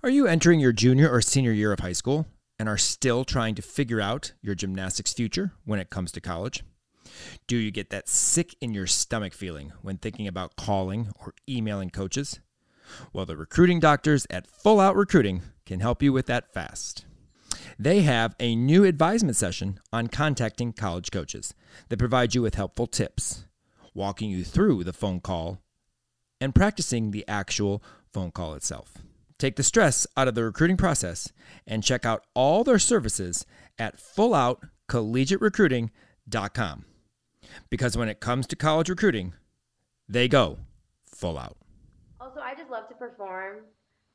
Are you entering your junior or senior year of high school and are still trying to figure out your gymnastics future when it comes to college? Do you get that sick in your stomach feeling when thinking about calling or emailing coaches? Well, the recruiting doctors at Full Out Recruiting can help you with that fast. They have a new advisement session on contacting college coaches that provide you with helpful tips, walking you through the phone call and practicing the actual phone call itself. Take the stress out of the recruiting process and check out all their services at fulloutcollegiaterecruiting.com. Because when it comes to college recruiting, they go full out. Also, I just love to perform.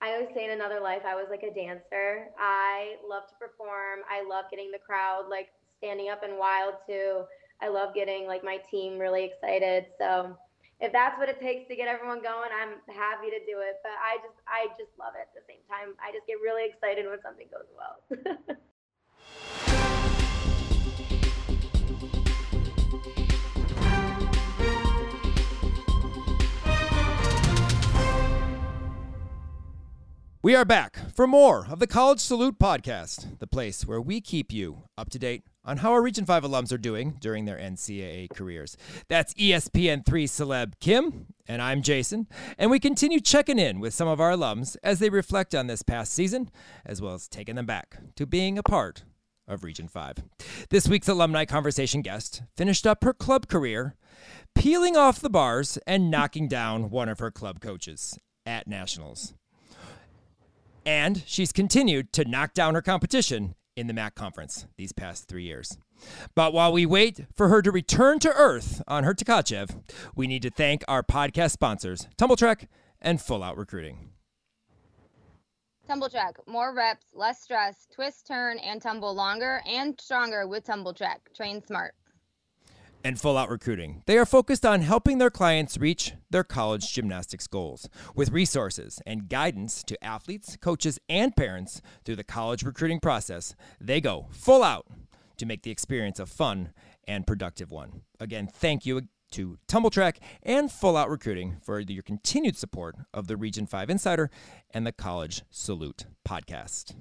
I always say in another life, I was like a dancer. I love to perform. I love getting the crowd like standing up and wild too. I love getting like my team really excited. So if that's what it takes to get everyone going, I'm happy to do it. But I just I just love it at the same time. I just get really excited when something goes well. We are back for more of the College Salute podcast, the place where we keep you up to date on how our Region 5 alums are doing during their NCAA careers. That's ESPN3 celeb Kim, and I'm Jason, and we continue checking in with some of our alums as they reflect on this past season, as well as taking them back to being a part of Region 5. This week's alumni conversation guest finished up her club career peeling off the bars and knocking down one of her club coaches at Nationals. And she's continued to knock down her competition in the MAC conference these past three years. But while we wait for her to return to Earth on her Tkachev, we need to thank our podcast sponsors, Tumbl Trak and Full Out Recruiting. Tumbl Trak, more reps, less stress, twist, turn, and tumble longer and stronger with Tumbl Trak. Train smart and Full Out Recruiting. They are focused on helping their clients reach their college gymnastics goals with resources and guidance to athletes, coaches, and parents through the college recruiting process. They go full out to make the experience a fun and productive one. Again, thank you to Tumbl Trak and Full Out Recruiting for your continued support of the Region 5 Insider and the College Salute podcast.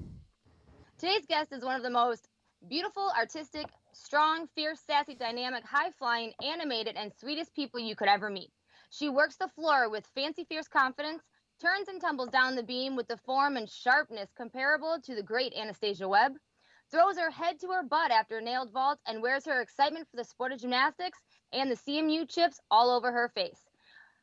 Today's guest is one of the most beautiful, artistic, strong, fierce, sassy, dynamic, high flying, animated, and sweetest people you could ever meet. She works the floor with fancy, fierce confidence, turns and tumbles down the beam with the form and sharpness comparable to the great Anastasia Webb, throws her head to her butt after a nailed vault, and wears her excitement for the sport of gymnastics and the CMU chips all over her face.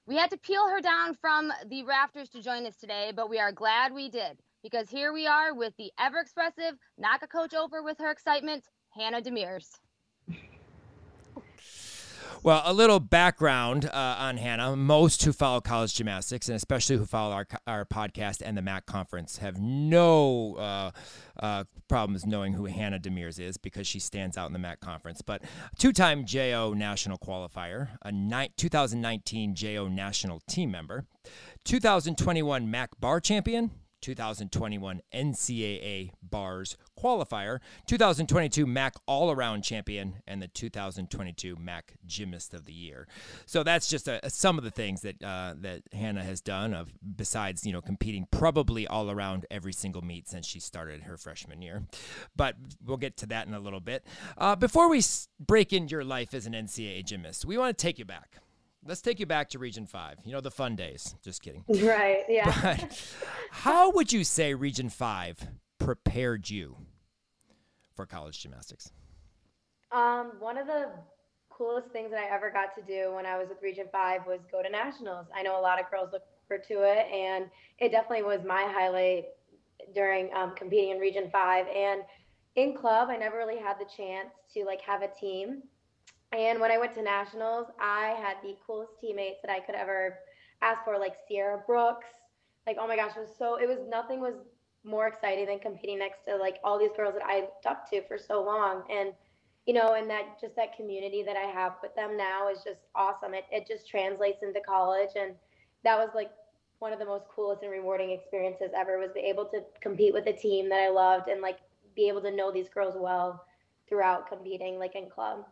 We had to peel her down from the rafters to join us today, but we are glad we did because here we are with the ever expressive, knock a coach over with her excitement, Hannah Demers. Well, a little background uh, on Hannah. Most who follow college gymnastics, and especially who follow our, our podcast and the MAC conference, have no uh, uh, problems knowing who Hannah Demers is because she stands out in the MAC conference. But two time JO national qualifier, a ni- 2019 JO national team member, 2021 MAC bar champion, 2021 NCAA Bars Qualifier, 2022 MAC All Around Champion, and the 2022 MAC Gymnast of the Year. So that's just a, a, some of the things that uh, that Hannah has done. Of besides, you know, competing probably all around every single meet since she started her freshman year. But we'll get to that in a little bit. Uh, before we break into your life as an NCAA gymnast, we want to take you back let's take you back to Region 5. You know, the fun days. Just kidding. Right, yeah. But how would you say Region 5 prepared you for college gymnastics? Um, one of the coolest things that I ever got to do when I was with Region 5 was go to nationals. I know a lot of girls look forward to it, and it definitely was my highlight during um, competing in Region 5. And in club, I never really had the chance to like have a team and when I went to nationals, I had the coolest teammates that I could ever ask for, like Sierra Brooks. Like, oh my gosh, it was so, it was nothing was more exciting than competing next to like all these girls that I looked up to for so long. And, you know, and that just that community that I have with them now is just awesome. It, it just translates into college. And that was like one of the most coolest and rewarding experiences ever was be able to compete with a team that I loved and like be able to know these girls well throughout competing like in club.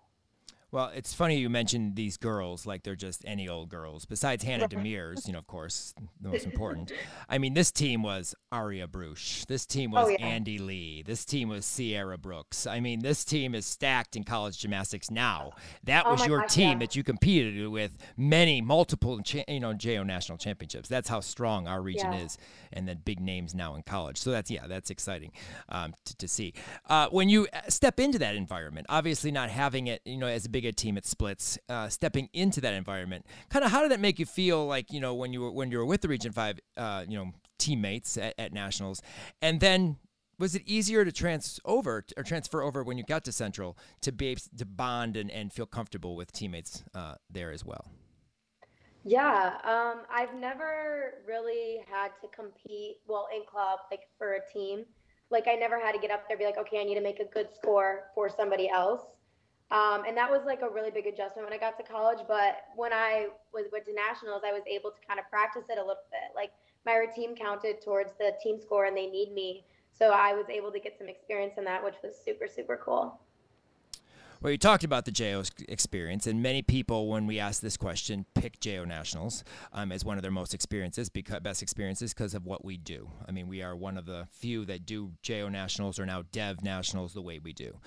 Well, it's funny you mentioned these girls like they're just any old girls. Besides Hannah Demers, you know, of course, the most important. I mean, this team was Aria Brusch. This team was Oh, yeah. Andy Lee. This team was Sierra Brooks. I mean, this team is stacked in college gymnastics now. That Oh was your gosh, team yeah. that you competed with many, multiple, cha- you know, JO national championships. That's how strong our region Yeah. is, and then big names now in college. So that's yeah, that's exciting um, to, to see. Uh, when you uh, step into that environment, obviously not having it, you know, as big a team at Splits, uh, stepping into that environment, kind of how did that make you feel? Like you know, when you were when you were with the Region Five, uh, you know, teammates at, at nationals, and then. Was it easier to trans over or transfer over when you got to Central to be to bond and, and feel comfortable with teammates uh, there as well? Yeah, um, I've never really had to compete, well, in club, like for a team. Like I never had to get up there be like, okay, I need to make a good score for somebody else. Um, and that was like a really big adjustment when I got to college. But when I was went to nationals, I was able to kind of practice it a little bit. Like my routine counted towards the team score, and they need me, so I was able to get some experience in that, which was super super cool. Well, you talked about the JO experience, and many people, when we ask this question, pick JO Nationals um, as one of their most experiences, because best experiences, because of what we do. I mean, we are one of the few that do JO Nationals or now Dev Nationals the way we do.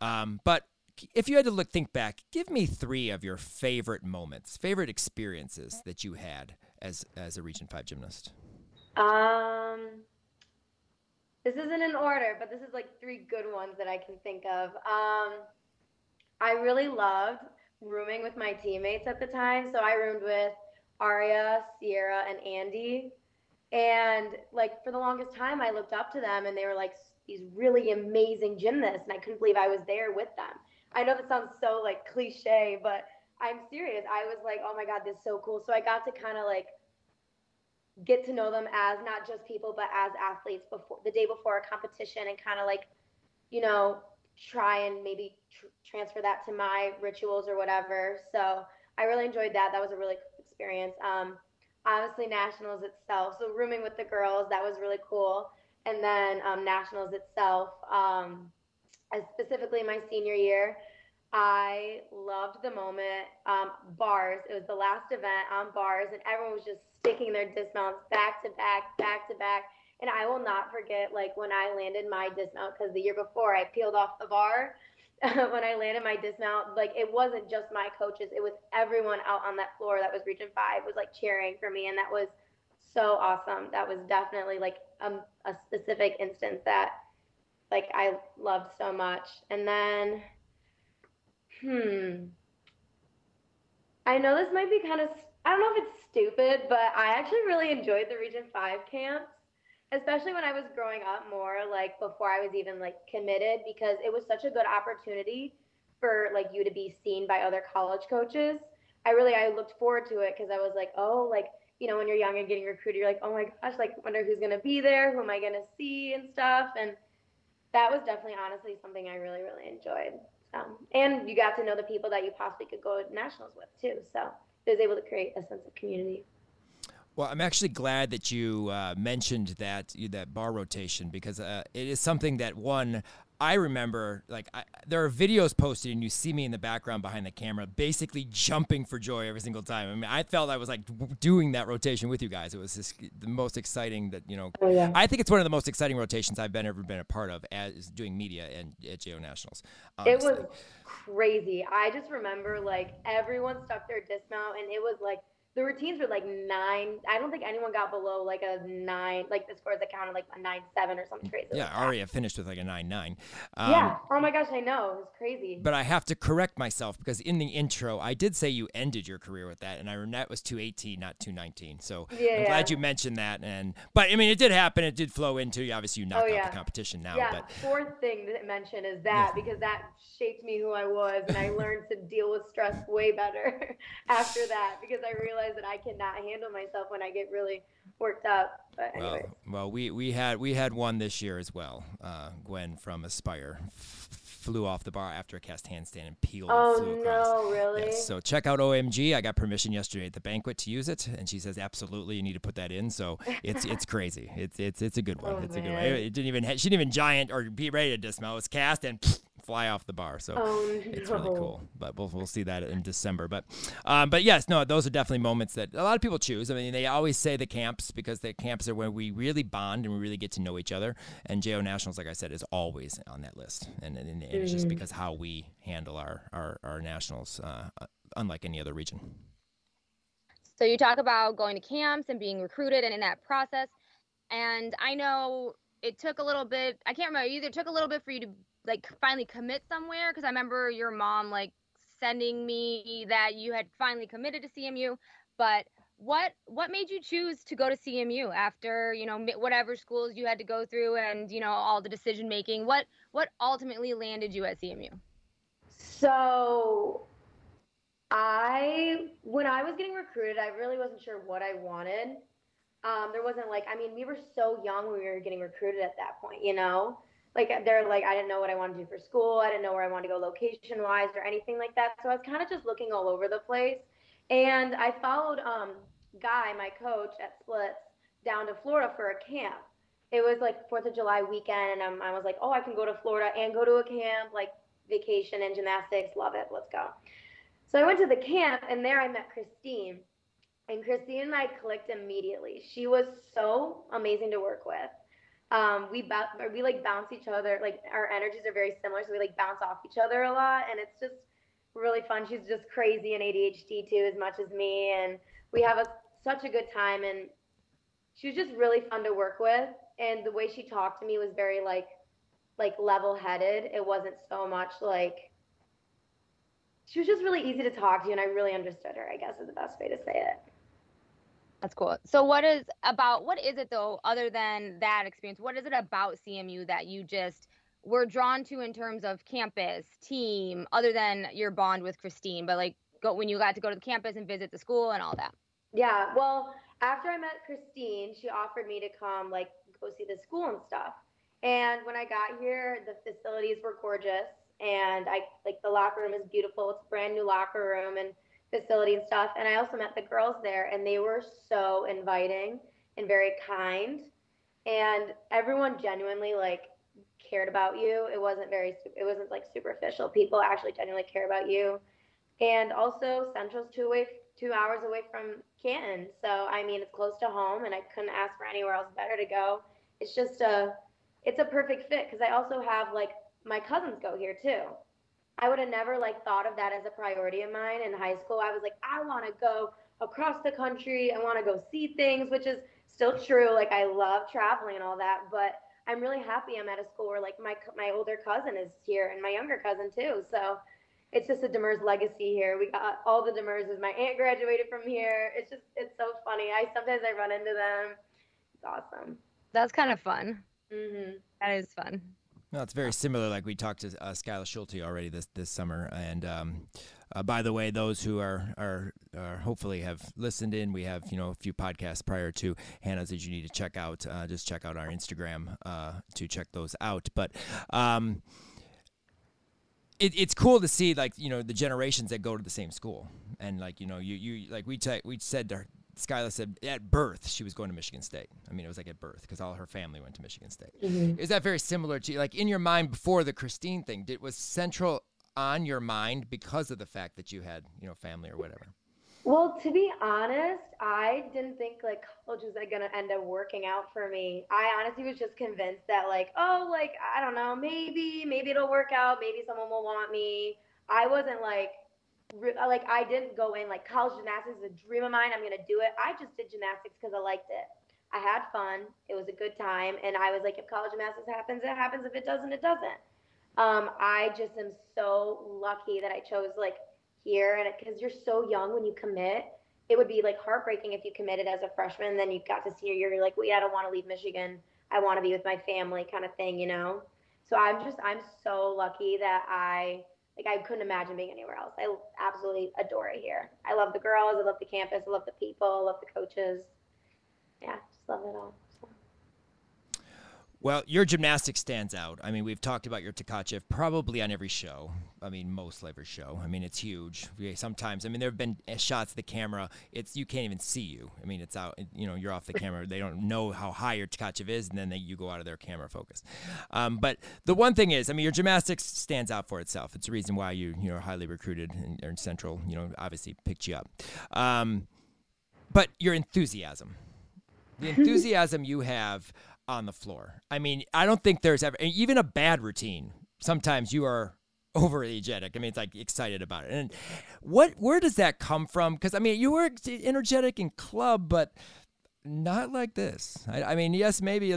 Um, but if you had to look, think back, give me three of your favorite moments, favorite experiences that you had as as a Region Five gymnast. Um, this isn't in order, but this is like three good ones that I can think of. Um, I really loved rooming with my teammates at the time. So I roomed with Aria, Sierra, and Andy. And like for the longest time, I looked up to them and they were like these really amazing gymnasts. And I couldn't believe I was there with them. I know that sounds so like cliche, but I'm serious. I was like, oh my God, this is so cool. So I got to kind of like get to know them as not just people but as athletes before the day before a competition and kind of like you know try and maybe tr- transfer that to my rituals or whatever so i really enjoyed that that was a really cool experience um obviously nationals itself so rooming with the girls that was really cool and then um, nationals itself um specifically my senior year I loved the moment. Um, bars. It was the last event on bars, and everyone was just sticking their dismounts back to back, back to back. And I will not forget, like when I landed my dismount, because the year before I peeled off the bar. when I landed my dismount, like it wasn't just my coaches; it was everyone out on that floor that was Region Five was like cheering for me, and that was so awesome. That was definitely like um, a specific instance that like I loved so much. And then Hmm. I know this might be kind of, I don't know if it's stupid, but I actually really enjoyed the Region 5 camps, especially when I was growing up more, like before I was even like committed, because it was such a good opportunity for like you to be seen by other college coaches. I really, I looked forward to it because I was like, oh, like, you know, when you're young and getting recruited, you're like, oh my gosh, like, wonder who's going to be there, who am I going to see and stuff. And that was definitely honestly something I really, really enjoyed. Um, and you got to know the people that you possibly could go to nationals with too. So it was able to create a sense of community. Well, I'm actually glad that you uh, mentioned that that bar rotation because uh, it is something that one I remember. Like I, there are videos posted, and you see me in the background behind the camera, basically jumping for joy every single time. I mean, I felt I was like doing that rotation with you guys. It was just the most exciting that you know. Oh, yeah. I think it's one of the most exciting rotations I've been ever been a part of as doing media and at JO Nationals. It was crazy. I just remember like everyone stuck their dismount, and it was like the routines were like nine. I don't think anyone got below like a nine, like the scores that counted like a nine seven or something crazy. Yeah, like. Aria finished with like a nine nine. Um, yeah. Oh my gosh, I know. It was crazy. But I have to correct myself because in the intro, I did say you ended your career with that, and I that was 218, not 219. So I'm Yeah. glad you mentioned that. And but I mean, it did happen. It did flow into. You. Obviously, you knocked Oh, out the competition now. yeah, But fourth thing to mention is that because that shaped me who I was, and I learned to deal with stress way better after that because I realized that I cannot handle myself when I get really worked up. But well, well, we we had we had one this year as well. Uh, Gwen from Aspire f- flew off the bar after a cast handstand and peeled. and flew oh across. no, really? Yes, so check out OMG. I got permission yesterday at the banquet to use it, and she says absolutely you need to put that in. So it's it's crazy. It's it's it's a good one. Oh, it's a good one. It, it didn't even ha- she didn't even giant or be ready to dismount. It was cast and fly off the bar. So Oh, it's really cool. But we'll, we'll see that in December. But um, but yes, no, those are definitely moments that a lot of people choose. I mean, they always say the camps because the camps are where we really bond and we really get to know each other. And JO Nationals, like I said, is always on that list. And, and, and it's just because how we handle our our, our nationals, uh, unlike any other region. So you talk about going to camps and being recruited and in that process. And I know it took a little bit, I can't remember, either took a little bit for you to like finally commit somewhere because I remember your mom like sending me that you had finally committed to CMU, but what what made you choose to go to CMU after, you know, whatever schools you had to go through and, you know, all the decision making? What what ultimately landed you at CMU? So I when I was getting recruited, I really wasn't sure what I wanted. Um, there wasn't like I mean, we were so young when we were getting recruited at that point, you know? Like they're like I didn't know what I wanted to do for school. I didn't know where I wanted to go location wise or anything like that. So I was kind of just looking all over the place. And I followed um Guy, my coach at Splits, down to Florida for a camp. It was like Fourth of July weekend, and um, I was like, oh, I can go to Florida and go to a camp, like vacation and gymnastics. Love it. Let's go. So I went to the camp, and there I met Christine. And Christine and I clicked immediately. She was so amazing to work with. Um, we bou- we like bounce each other. Like our energies are very similar, so we like bounce off each other a lot, and it's just really fun. She's just crazy and ADHD too, as much as me, and we have a, such a good time. And she was just really fun to work with, and the way she talked to me was very like like level-headed. It wasn't so much like she was just really easy to talk to, and I really understood her. I guess is the best way to say it. That's cool. So what is about what is it though other than that experience? What is it about CMU that you just were drawn to in terms of campus, team, other than your bond with Christine, but like go when you got to go to the campus and visit the school and all that? Yeah, well, after I met Christine, she offered me to come like go see the school and stuff. And when I got here, the facilities were gorgeous and I like the locker room is beautiful. It's a brand new locker room and facility and stuff. And I also met the girls there and they were so inviting and very kind. And everyone genuinely like cared about you. It wasn't very it wasn't like superficial. People actually genuinely care about you. And also Central's two away two hours away from Canton. So I mean it's close to home and I couldn't ask for anywhere else better to go. It's just a it's a perfect fit because I also have like my cousins go here too. I would have never like thought of that as a priority of mine in high school. I was like, I want to go across the country. I want to go see things, which is still true. Like I love traveling and all that, but I'm really happy I'm at a school where like my my older cousin is here and my younger cousin too. So it's just a Demers legacy here. We got all the Demerses. My aunt graduated from here. It's just it's so funny. I sometimes I run into them. It's awesome. That's kind of fun. Mhm. That is fun. No, it's very similar. Like we talked to uh, Skylar Schulte already this this summer, and um, uh, by the way, those who are, are are hopefully have listened in, we have you know a few podcasts prior to Hannah's that you need to check out. Uh, just check out our Instagram uh, to check those out. But um, it, it's cool to see like you know the generations that go to the same school, and like you know you you like we t- we said to her, Skylar said at birth she was going to Michigan State. I mean, it was like at birth because all her family went to Michigan State. Mm-hmm. Is that very similar to like in your mind before the Christine thing? Did was Central on your mind because of the fact that you had you know family or whatever? Well, to be honest, I didn't think like college was like gonna end up working out for me. I honestly was just convinced that like, oh, like I don't know, maybe, maybe it'll work out. Maybe someone will want me. I wasn't like, like I didn't go in like college gymnastics is a dream of mine. I'm gonna do it. I just did gymnastics because I liked it. I had fun. It was a good time, and I was like, if college gymnastics happens, it happens. If it doesn't, it doesn't. Um, I just am so lucky that I chose like here and because you're so young when you commit it would be like heartbreaking if you committed as a freshman and then you got to senior year you're like wait i don't want to leave michigan i want to be with my family kind of thing you know so i'm just i'm so lucky that i like i couldn't imagine being anywhere else. I absolutely adore it here. I love the girls i love the campus i love the people i love the coaches. Yeah just love it all. Well, your gymnastics stands out. I mean, we've talked about your Tkachev probably on every show. I mean, most every show. I mean, it's huge. Sometimes, I mean, there have been uh, shots of the camera. It's you can't even see you. I mean, it's out. You know, you're off the camera. They don't know how high your Tkachev is, and then they, you go out of their camera focus. Um, but the one thing is, I mean, your gymnastics stands out for itself. It's the reason why you you know highly recruited and, and Central. You know, obviously picked you up. Um, but your enthusiasm, the enthusiasm you have on the floor. I mean, I don't think there's ever even a bad routine. Sometimes you are overly energetic. I mean, it's like excited about it. And what where does that come from? Because I mean, you were energetic in club, but not like this. I, I, mean, yes, maybe.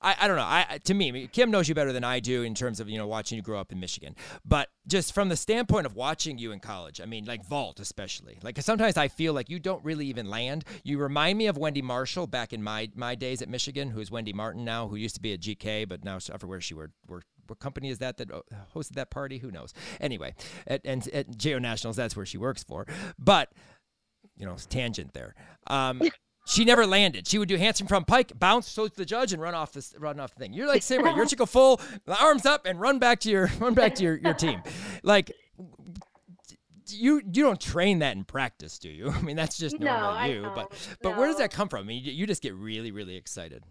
I, I don't know. I to me, Kim knows you better than I do in terms of you know watching you grow up in Michigan. But just from the standpoint of watching you in college, I mean, like vault especially. Like sometimes I feel like you don't really even land. You remind me of Wendy Marshall back in my my days at Michigan, who's Wendy Martin now, who used to be at GK, but now I forget where she worked. What company is that that uh, hosted that party? Who knows? Anyway, at, and at JO Nationals, that's where she works for. But you know, tangent there. Um, she never landed. She would do handspring from pike, bounce to the judge, and run off this run off the thing. You're like same way. You're go full, arms up, and run back to your run back to your, your team. Like you you don't train that in practice, do you? I mean that's just normal no, you. But but no. where does that come from? I mean you, you just get really really excited.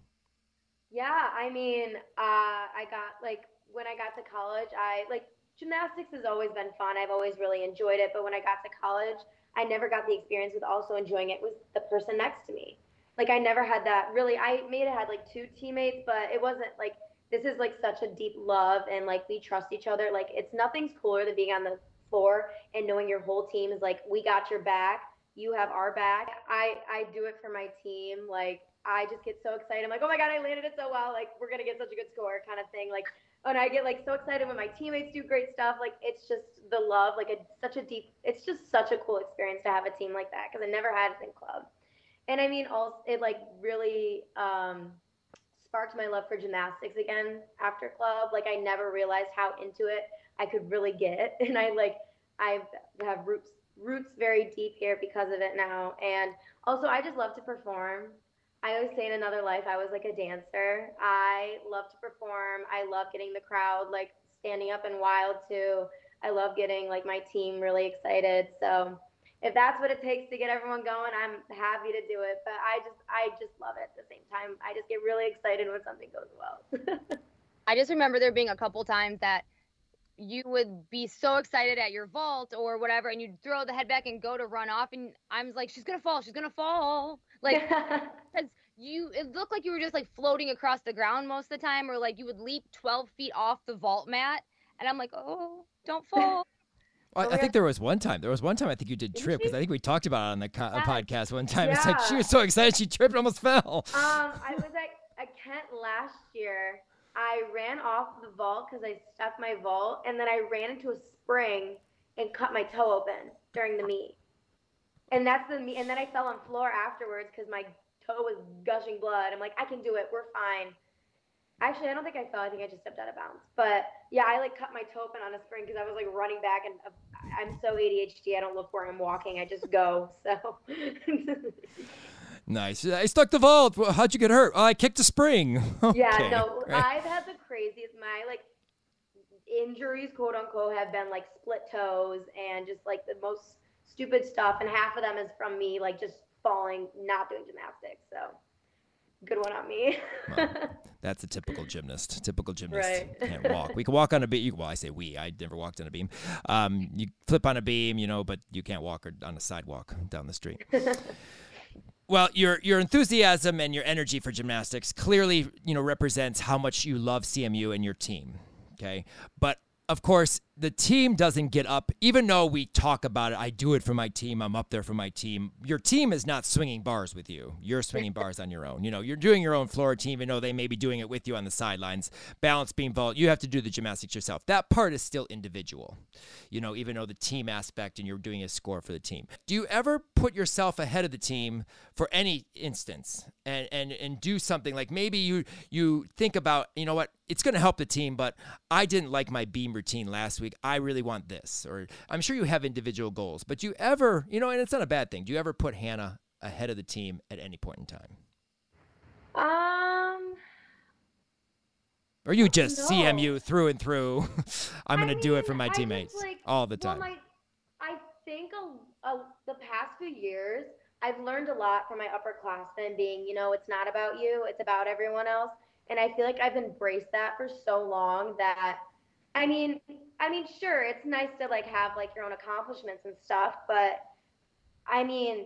Yeah, I mean, uh, I got like when I got to college, I like gymnastics has always been fun. I've always really enjoyed it. But when I got to college, I never got the experience with also enjoying it with the person next to me. Like I never had that really. I may have had like two teammates, but it wasn't like this is like such a deep love and like we trust each other. Like it's nothing's cooler than being on the floor and knowing your whole team is like we got your back, you have our back. I I do it for my team. Like I just get so excited. I'm like, oh my god, I landed it so well. Like we're gonna get such a good score, kind of thing. Like and I get like so excited when my teammates do great stuff. Like it's just the love, like a such a deep. It's just such a cool experience to have a team like that because I never had it in club. And I mean, also it like really um, sparked my love for gymnastics again after club. Like I never realized how into it I could really get, and I like I have roots roots very deep here because of it now. And also, I just love to perform. I always say in another life, I was like a dancer. I love to perform. I love getting the crowd like standing up and wild too. I love getting like my team really excited. So if that's what it takes to get everyone going, I'm happy to do it. But I just I just love it at the same time. I just get really excited when something goes well. I just remember there being a couple times that you would be so excited at your vault or whatever and you'd throw the head back and go to run off and I'm like she's to fall, she's to fall. Like cuz you it looked like you were just like floating across the ground most of the time or like you would leap 12 feet off the vault mat and I'm like, "Oh, don't fall." Well, I, think there was one time. There was one time I think you did trip because I think we talked about it on the co- yeah. podcast one time. Yeah. It's like she was so excited she tripped and almost fell. Um, I was at, at Kent last year. I ran off the vault because I stuck my vault, and then I ran into a spring and cut my toe open during the meet. And that's the meet. And then I fell on floor afterwards because my toe was gushing blood. I'm like, I can do it. We're fine. Actually, I don't think I fell. I think I just stepped out of bounds. But yeah, I like cut my toe open on a spring because I was like running back, and uh, I'm so ADHD. I don't look where I'm walking. I just go. So. nice. I stuck the vault. How'd you get hurt? Oh, I kicked a spring. okay. Yeah. No, I've had the craziest. My like injuries, quote unquote, have been like split toes and just like the most stupid stuff, and half of them is from me like just falling, not doing gymnastics. So good one on me. well, that's a typical gymnast. Typical gymnast right. can't walk. We can walk on a beam. Well, I say we. I never walked on a beam. Um, you flip on a beam, you know, but you can't walk on a sidewalk down the street. well, your your enthusiasm and your energy for gymnastics clearly, you know, represents how much you love CMU and your team. Okay, but of course, the team doesn't get up, even though we talk about it. I do it for my team. I'm up there for my team. Your team is not swinging bars with you. You're swinging bars on your own. You know, you're doing your own floor team, even though they may be doing it with you on the sidelines. Balance beam vault, you have to do the gymnastics yourself. That part is still individual, you know, even though the team aspect and you're doing a score for the team. Do you ever put yourself ahead of the team for any instance and, and, and do something like maybe you, you think about, you know what, it's going to help the team, but I didn't like my beam routine last week. I really want this. Or I'm sure you have individual goals, but do you ever, you know, and it's not a bad thing. Do you ever put Hannah ahead of the team at any point in time? Um, Or you just No. CMU through and through. I'm going to do it for my I teammates like- all the time. Well, my, I think a, a, the past few years, I've learned a lot from my upperclassmen being, you know, it's not about you, it's about everyone else. And I feel like I've embraced that for so long that, I mean, I mean, sure, it's nice to like have like your own accomplishments and stuff, but I mean,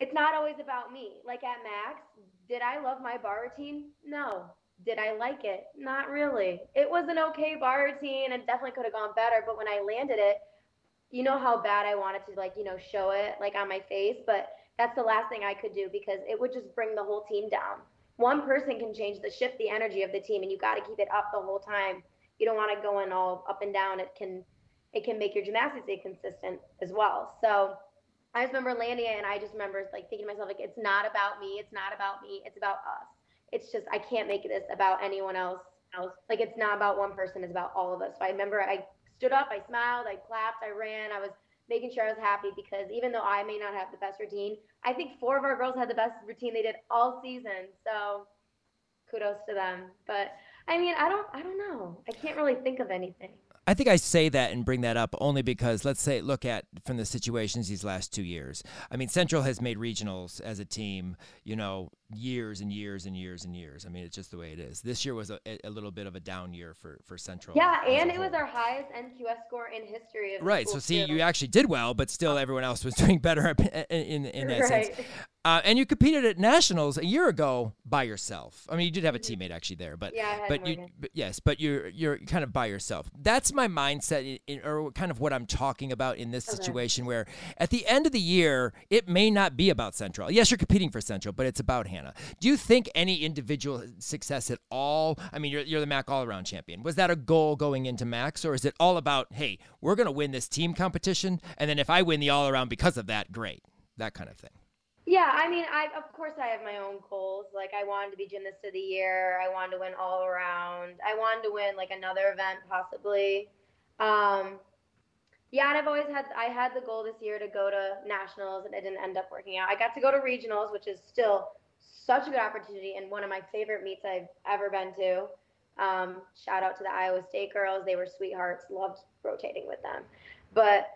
it's not always about me. Like at MACs, did I love my bar routine? No. Did I like it? Not really. It was an okay bar routine and definitely could have gone better, but when I landed it, you know how bad I wanted to like, you know, show it like on my face, but that's the last thing I could do because it would just bring the whole team down. One person can change the shift the energy of the team and you got to keep it up the whole time. You don't want to go in all up and down. It can it can make your gymnastics inconsistent as well. So I just remember landing it and I just remember like thinking to myself like it's not about me, it's not about me, it's about us. It's just I can't make this about anyone else. else. Like it's not about one person, it's about all of us. So I remember I stood up, I smiled, I clapped, I ran, I was making sure I was happy because even though I may not have the best routine, I think four of our girls had the best routine they did all season. So kudos to them. But I mean, I don't I don't know. I can't really think of anything. I think I say that and bring that up only because let's say look at from the situations these last two years. I mean, Central has made regionals as a team, you know, years and years and years and years. I mean, it's just the way it is. This year was a, a little bit of a down year for for Central. Yeah, and it was our highest NQS score in history of Right. So see, too. you actually did well, but still everyone else was doing better in in, in that sense. right. Uh, and you competed at nationals a year ago by yourself. I mean, you did have a teammate actually there, but. Yeah, but you but yes, but you're you're kind of by yourself. That's my mindset, in, in, or kind of what I'm talking about in this Okay. situation. Where at the end of the year, it may not be about Central. Yes, you're competing for Central, but it's about Hannah. Do you think any individual success at all? I mean, you're you're the MAC all around champion. Was that a goal going into MACs, or is it all about hey, we're gonna win this team competition, and then if I win the all around because of that, great, that kind of thing. Yeah, I mean, I of course I have my own goals. Like I wanted to be gymnast of the year. I wanted to win all around. I wanted to win like another event possibly. Um, yeah, and I've always had I had the goal this year to go to nationals, and it didn't end up working out. I got to go to regionals, which is still such a good opportunity and one of my favorite meets I've ever been to. Um, shout out to the Iowa State girls; they were sweethearts. Loved rotating with them, but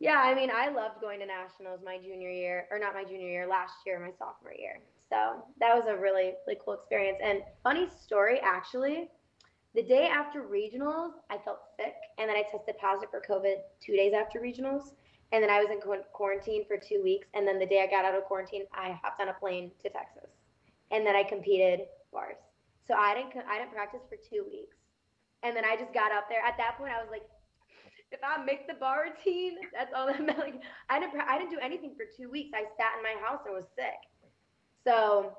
yeah, I mean, I loved going to nationals my junior year, or not my junior year, last year, my sophomore year. So that was a really, really cool experience. And funny story, actually, the day after regionals, I felt sick, and then I tested positive for COVID two days after regionals, and then I was in qu- quarantine for two weeks. And then the day I got out of quarantine, I hopped on a plane to Texas, and then I competed bars. So I didn't, I didn't practice for two weeks, and then I just got up there. At that point, I was like, if I make the bar routine, that's all that mattered. Like, I didn't, I didn't do anything for two weeks. I sat in my house and was sick. So,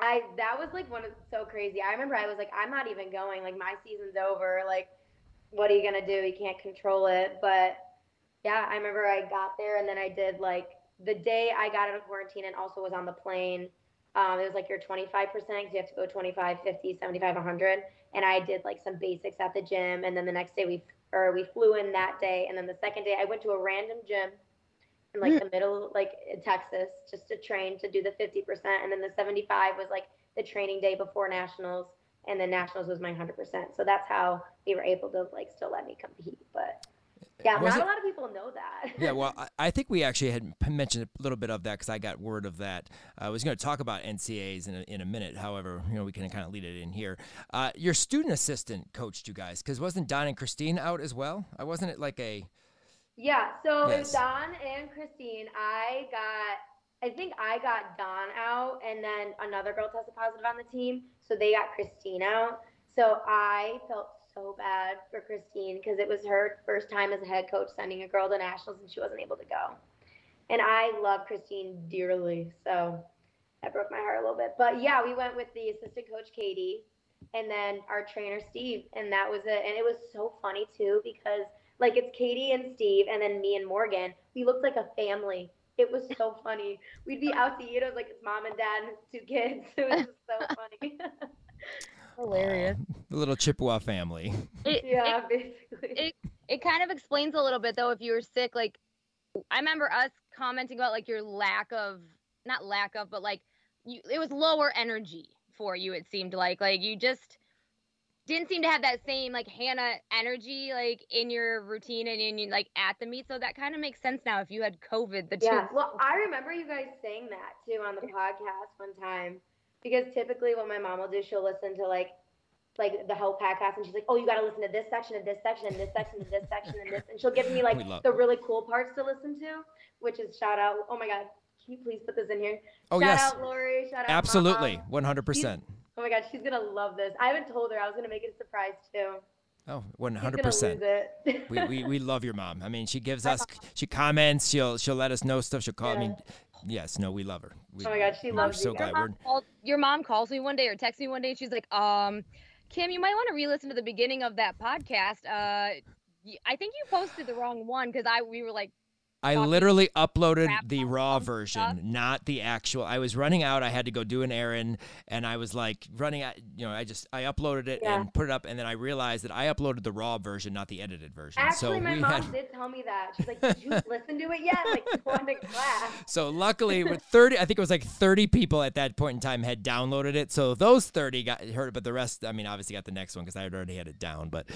I that was like one of so crazy. I remember I was like, I'm not even going. Like my season's over. Like, what are you gonna do? You can't control it. But yeah, I remember I got there and then I did like the day I got out of quarantine and also was on the plane. Um, it was like your 25% because you have to go 25, 50, 75, 100. And I did like some basics at the gym. And then the next day we or we flew in that day, and then the second day I went to a random gym in like the middle, like in Texas, just to train to do the 50%, and then the 75 was like the training day before nationals, and then nationals was my 100%. So that's how we were able to like still let me compete. But yeah, Was not it- a lot of people know that. yeah, well, I, I think we actually had mentioned a little bit of that because I got word of that. I was going to talk about NCAs in a, in a minute. However, you know, we can kind of lead it in here. Uh, your student assistant coached you guys because wasn't Don and Christine out as well? I wasn't it like a Yeah, so Yes. Don and Christine. I got, I think I got Don out, and then another girl tested positive on the team, so they got Christine out. So I felt so bad for Christine because it was her first time as a head coach sending a girl to nationals, and she wasn't able to go. And I love Christine dearly, so that broke my heart a little bit. But yeah, we went with the assistant coach Katie, and then our trainer Steve, and that was it. And it was so funny too because like it's Katie and Steve, and then me and Morgan. We looked like a family. It was so funny. We'd be out to eat. It was like it's mom and dad and two kids. It was just so funny. Hilarious. the little Chippewa family. It, yeah, basically. it it kind of explains a little bit though if you were sick like i remember us commenting about like your lack of not lack of but like you it was lower energy for you it seemed like like you just didn't seem to have that same like Hannah energy like in your routine and in like at the meet. So that kind of makes sense now if you had COVID. The yeah. Two- well, I remember you guys saying that too on the podcast one time because typically what my mom will do, she'll listen to like like the whole podcast and she's like, oh, you got to listen to this section and this section and this section and this section and this, and she'll give me like the really cool parts to listen to, which is shout out. Oh my god, can you please put this in here? Oh shout yes. Out Lori. Shout out Absolutely, one hundred percent. Oh my god, she's gonna love this. I haven't told her. I was gonna make it a surprise too. Oh, 100%. we, we, we love your mom. I mean, she gives us, she comments, she'll she'll let us know stuff. She'll call. Yeah. I mean, yes, no, we love her. We, oh my God, she loves so you. glad. Your mom, your mom calls me one day or texts me one day. And she's like, um, Kim, you might want to re-listen to the beginning of that podcast. Uh, I think you posted the wrong one because I we were like I literally uploaded the raw version, stuff. not the actual. I was running out. I had to go do an errand, and I was like running out. You know, I just I uploaded it yeah. and put it up, and then I realized that I uploaded the raw version, not the edited version. Actually, so my mom had... did tell me that. She's like, "Did you listen to it yet?" Like going to class. So luckily, with thirty, I think it was like thirty people at that point in time had downloaded it. So those thirty got heard it, but the rest, I mean, obviously got the next one because I had already had it down, but.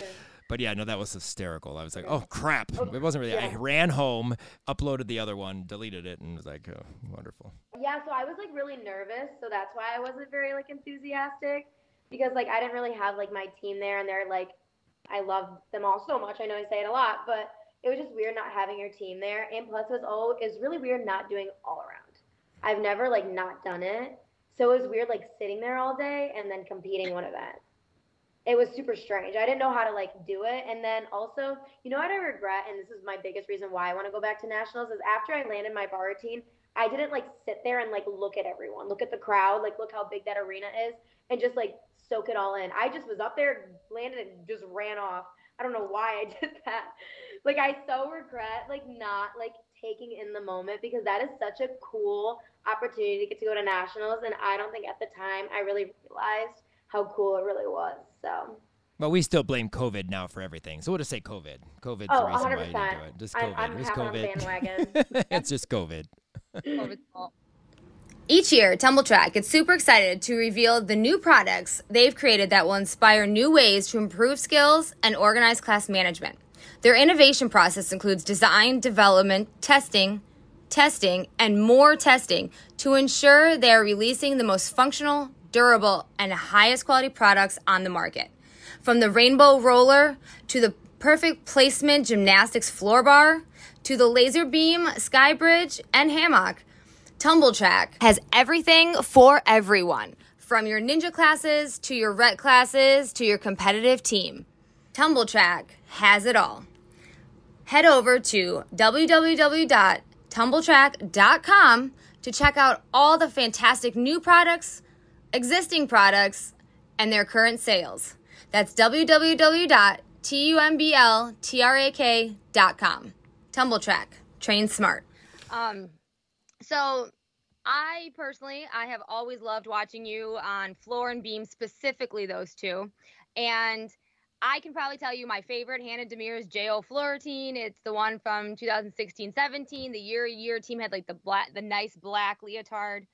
But yeah, no, that was hysterical. I was like, oh crap! Oh, it wasn't really. Yeah. I ran home, uploaded the other one, deleted it, and was like, oh, wonderful. Yeah, so I was like really nervous, so that's why I wasn't very like enthusiastic because like I didn't really have like my team there, and they're like, I love them all so much. I know I say it a lot, but it was just weird not having your team there, and plus it was all it was really weird not doing all around. I've never like not done it, so it was weird like sitting there all day and then competing one event it was super strange. I didn't know how to like do it. And then also, you know what I regret, and this is my biggest reason why I want to go back to nationals, is after I landed my bar routine, I didn't like sit there and like look at everyone, look at the crowd, like look how big that arena is, and just like soak it all in. I just was up there, landed, and just ran off. I don't know why I did that. Like I so regret like not like taking in the moment because that is such a cool opportunity to get to go to nationals, and I don't think at the time I really realized how cool it really was. So. But we still blame COVID now for everything. So we'll just say COVID. COVID's oh, the reason 100%. why you didn't do it. Just COVID. I'm, I'm it was COVID. it's just COVID. Each year, Tumbl Trak gets super excited to reveal the new products they've created that will inspire new ways to improve skills and organize class management. Their innovation process includes design, development, testing, testing, and more testing to ensure they are releasing the most functional, durable, and highest quality products on the market. From the rainbow roller to the perfect placement gymnastics floor bar to the laser beam sky bridge and hammock, Tumbl Trak has everything for everyone. From your ninja classes to your ret classes to your competitive team. Tumbl Trak has it all. Head over to www.tumbltrak.com to check out all the fantastic new products existing products, and their current sales. That's www.tumbltrak.com. Tumbl Trak, train smart. Um, so I personally, I have always loved watching you on floor and beam, specifically those two. And I can probably tell you my favorite Hannah Demers JO floor routine. It's the one from 2016-17. The year year team had like the black, the nice black leotard.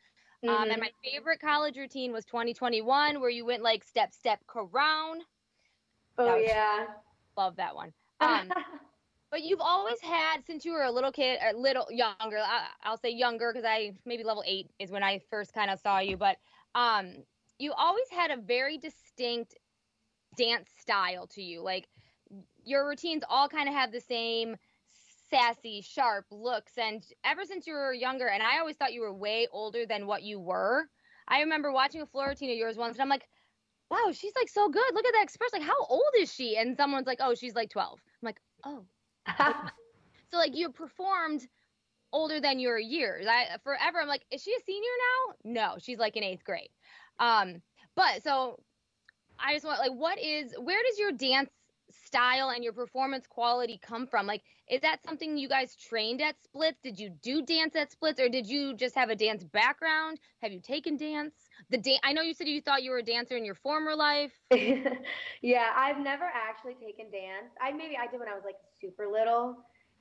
Mm-hmm. Um, and mm-hmm. my favorite college routine was 2021, where you went like step, step, crown. Oh, yeah. Love that one. Um, but you've always had, since you were a little kid, a little younger, I, will say younger because I maybe level eight is when I first kind of saw you, but um, you always had a very distinct dance style to you. Like your routines all kind of have the same sassy, sharp looks. And ever since you were younger, and I always thought you were way older than what you were. I remember watching a floor routine of yours once, and I'm like, wow, she's like so good. Look at that expression. Like, how old is she? And someone's like, oh, she's like 12. I'm like, oh. so like you performed older than your years. I forever I'm like, is she a senior now? No, she's like in eighth grade. Um, but so I just want like, what is where does your dance style and your performance quality come from? Like, is that something you guys trained at Splits? Did you do dance at Splits, or did you just have a dance background? Have you taken dance? The da- I know you said you thought you were a dancer in your former life. yeah, I've never actually taken dance. I maybe I did when I was like super little,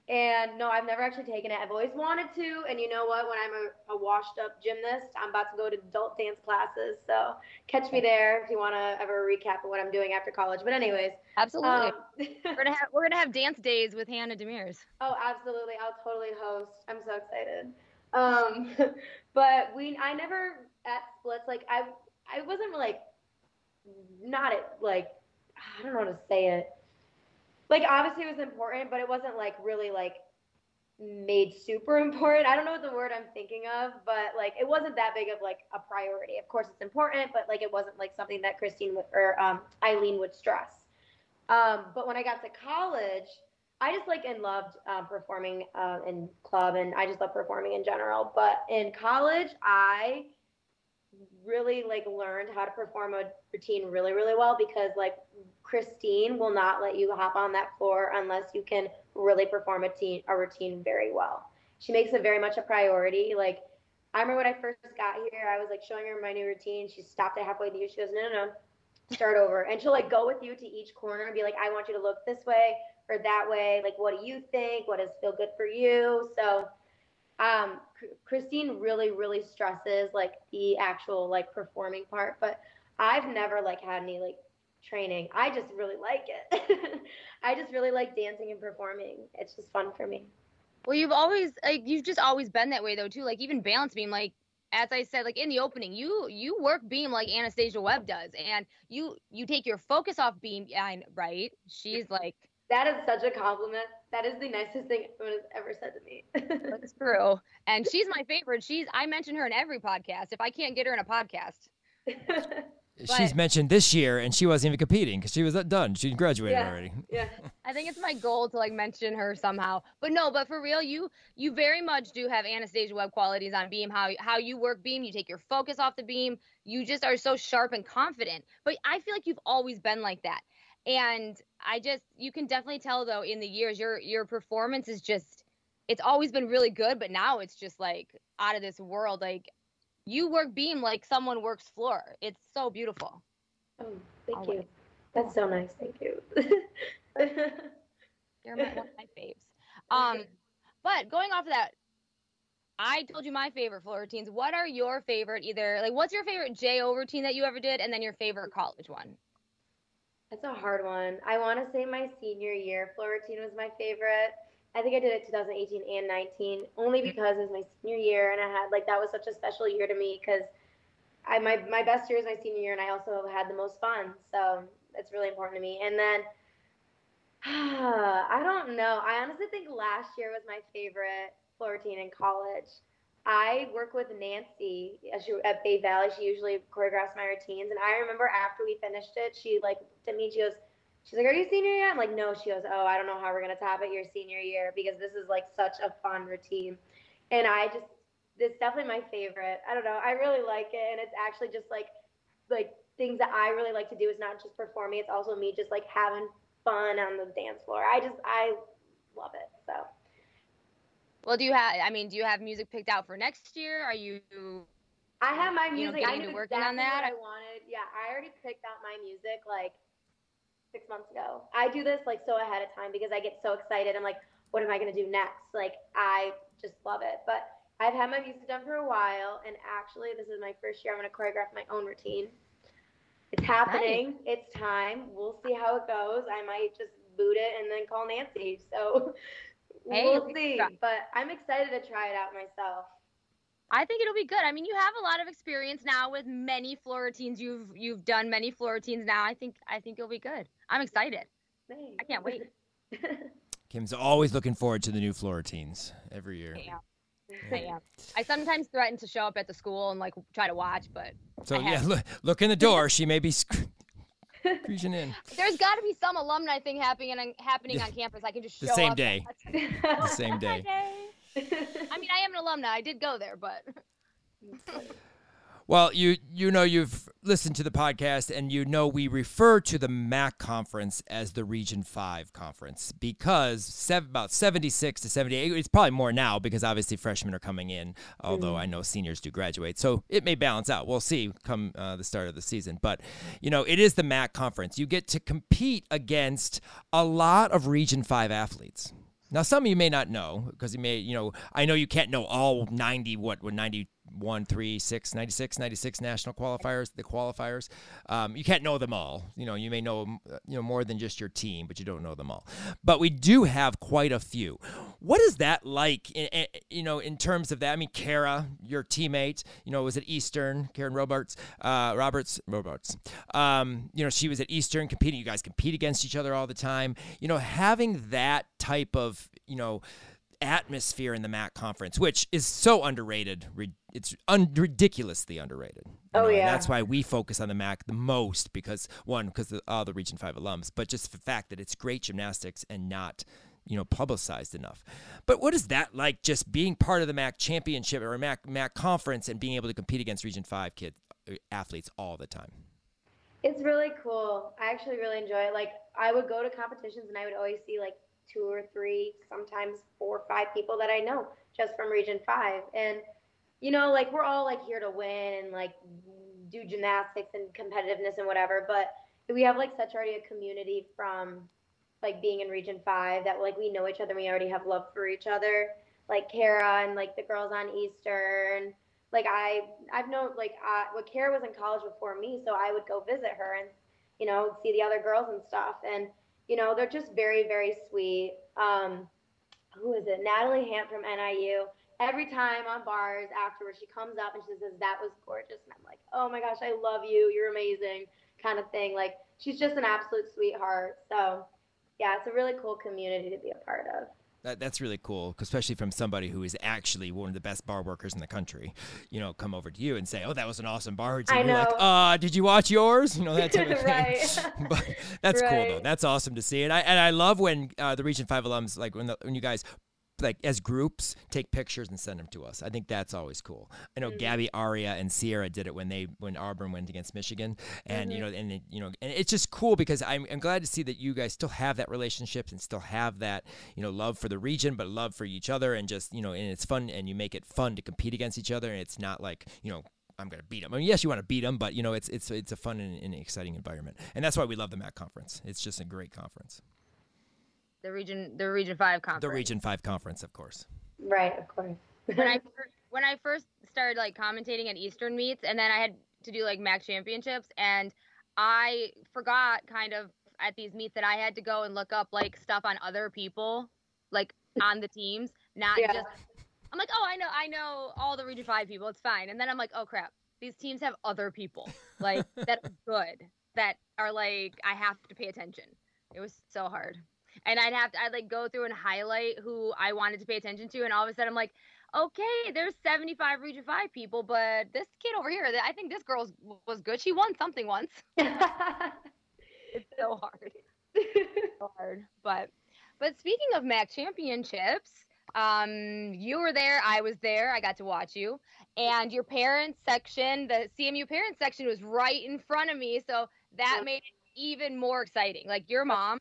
And no, I've never actually taken it. I've always wanted to. And you know what? When I'm a, a washed up gymnast, I'm about to go to adult dance classes. So catch me there if you want to ever recap of what I'm doing after college. But anyways, absolutely, um, we're gonna have we're gonna have dance days with Hannah Demers. Oh, absolutely! I'll totally host. I'm so excited. Um, but we, I never at splits like I, I wasn't like, not at like, I don't know how to say it like obviously it was important, but it wasn't like really like made super important. I don't know what the word I'm thinking of, but like it wasn't that big of like a priority. Of course, it's important, but like it wasn't like something that Christine would, or um, Eileen would stress. Um, but when I got to college, I just like and loved um, performing uh, in club, and I just love performing in general. But in college, I really like learned how to perform a routine really really well because like Christine will not let you hop on that floor unless you can really perform a, a routine very well. She makes it very much a priority. Like, I remember when I first got here, I was like showing her my new routine. She stopped it halfway through. She goes, no, no, no, start over. And she'll like go with you to each corner and be like, I want you to look this way or that way. Like, what do you think? What does feel good for you? So, um, Christine really, really stresses like the actual like performing part, but I've never like had any like training. I just really like it. I just really like dancing and performing. It's just fun for me. Well, you've always like you've just always been that way though too. Like even balance beam, like as I said, like in the opening, you you work beam like Anastasia Webb does, and you you take your focus off beam. Yeah, right. She's like that is such a compliment. That is the nicest thing anyone has ever said to me. That's true, and she's my favorite. She's I mention her in every podcast. If I can't get her in a podcast. She's mentioned this year, and she wasn't even competing because she was uh, done. She graduated yeah, already. Yeah. I think it's my goal to like mention her somehow. But no, but for real, you you very much do have Anastasia Webb qualities on beam. How how you work beam, you take your focus off the beam. You just are so sharp and confident. But I feel like you've always been like that. And I just you can definitely tell though in the years your your performance is just it's always been really good, but now it's just like out of this world. Like you work beam like someone works floor. It's so beautiful. Oh, thank Always. you. That's so nice. Thank you. You're my, one of my faves. Um, but going off of that, I told you my favorite floor routines. What are your favorite either like what's your favorite JO routine that you ever did and then your favorite college one? That's a hard one. I want to say my senior year floor routine was my favorite. I think I did it 2018 and 19 only mm-hmm. because it was my senior year and I had like that was such a special year to me because I my my best year is my senior year and I also had the most fun. So it's really important to me. And then I don't know. I honestly think last year was my favorite floor routine in college. I work with Nancy at Bay Valley. She usually choreographs my routines, and I remember after we finished it, she like to me, she goes, She's like, Are you senior yet? I'm like, No. She goes, Oh, I don't know how we're going to top it your senior year because this is like such a fun routine. And I just, it's definitely my favorite. I don't know. I really like it. And it's actually just like, like things that I really like to do is not just performing, it's also me just like having fun on the dance floor. I just, I love it. So. Well, do you have? I mean, do you have music picked out for next year? Are you? I have my music. You know, I knew working exactly on that. I wanted. Yeah, I already picked out my music like six months ago. I do this like so ahead of time because I get so excited. I'm like, what am I gonna do next? Like I just love it. But I've had my music done for a while, and actually, this is my first year. I'm gonna choreograph my own routine. It's happening. Nice. It's time. We'll see how it goes. I might just boot it and then call Nancy. So hey, we'll see. But I'm excited to try it out myself. I think it'll be good. I mean, you have a lot of experience now with many floor routines. You've you've done many floor routines now. I think I think it'll be good. I'm excited. Thanks. I can't wait. Kim's always looking forward to the new floor routines every year. Yeah. Yeah. I sometimes threaten to show up at the school and like try to watch, but so yeah, look, look in the door. She may be creasing in. There's got to be some alumni thing happening happening on campus. I can just show the same up. day. the same day. I mean, I am an alumna. I did go there, but. Well, you you know you've listened to the podcast and you know we refer to the MAC conference as the Region 5 conference because seven, about 76 to 78 it's probably more now because obviously freshmen are coming in although I know seniors do graduate. So it may balance out. We'll see come uh, the start of the season. But you know, it is the MAC conference. You get to compete against a lot of Region 5 athletes Now, some of you may not know because you may, you know, I know you can't know all 90, what, what 91, 3, 6, 96, 96 national qualifiers, the qualifiers. Um, you can't know them all. You know, you may know, you know, more than just your team, but you don't know them all. But we do have quite a few. What is that like, in, in, you know, in terms of that? I mean, Kara, your teammate, you know, was at Eastern, Karen Roberts, uh, Roberts, Roberts. Um, you know, she was at Eastern competing. You guys compete against each other all the time. You know, having that type of you know atmosphere in the MAC conference, which is so underrated. It's un- ridiculously underrated. oh know, yeah. That's why we focus on the MAC the most because one, because of all the Region Five alums, but just the fact that it's great gymnastics and not you know publicized enough. But what is that like? Just being part of the MAC championship or MAC MAC conference and being able to compete against Region Five kids uh, athletes all the time. It's really cool. I actually really enjoy it. Like I would go to competitions and I would always see like two or three, sometimes four or five people that I know just from Region Five. And you know, like we're all like here to win and like do gymnastics and competitiveness and whatever. But we have like such already a community from like being in Region Five that like we know each other. We already have love for each other. Like Kara and like the girls on Eastern. Like I, I've known like uh, what Kara was in college before me, so I would go visit her and you know see the other girls and stuff. And you know they're just very very sweet. Um, who is it? Natalie Hamp from NIU. Every time on bars afterwards, she comes up and she says that was gorgeous, and I'm like, oh my gosh, I love you. You're amazing, kind of thing. Like she's just an absolute sweetheart. So yeah, it's a really cool community to be a part of. That, that's really cool, especially from somebody who is actually one of the best bar workers in the country. You know, come over to you and say, "Oh, that was an awesome bar routine." I You're like, know. "Uh, did you watch yours?" You know that type of thing. Right. but that's cool though. That's awesome to see, and I and I love when uh, the Region Five alums like when the, when you guys like as groups take pictures and send them to us. I think that's always cool. I know Mhm. Gabby, Aria, and Sierra did it when they when Auburn went against Michigan, and you know, and it, you know, and it's just cool because I'm I'm glad to see that you guys still have that relationship and still have that you know love for the region, but love for each other, and just you know, and it's fun, and you make it fun to compete against each other, and it's not like you know. I'm gonna beat them. I mean, yes, you want to beat them, but you know, it's it's it's a fun and, and exciting environment, and that's why we love the MAC conference. It's just a great conference, The region, the Region Five conference. the Region Five conference, of course. Right, of course. when I fir- when I first started like commentating at Eastern meets, and then I had to do like MAC championships, and I forgot kind of at these meets that I had to go and look up like stuff on other people, like on the teams, not Yeah. just. I'm like, oh, I know, I know all the Region Five people. It's fine. And then I'm like, oh crap, these teams have other people like that are good that are like I have to pay attention. It was so hard. And I'd have to I'd like go through and highlight who I wanted to pay attention to, and all of a sudden I'm like, okay, there's 75 Region Five people, but this kid over here, I think this girl was good. She won something once. It's so hard, so hard. But but speaking of MAC championships, um, you were there, I was there, I got to watch you, and your parents section, the CMU parents section, was right in front of me, so that made it even more exciting. Like your mom,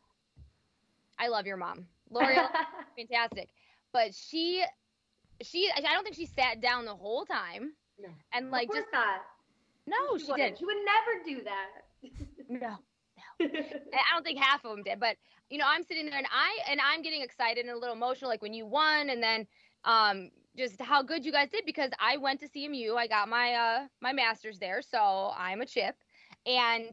I love your mom, L'Oreal, fantastic, but she, she, I don't think she sat down the whole time, No. and like just not. no, she wouldn't. didn't. She would never do that. No. And I don't think half of them did, but you know, I'm sitting there and I and I'm getting excited and a little emotional, like when you won, and then um, just how good you guys did because I went to CMU, I got my uh my master's there, so I'm a chip, and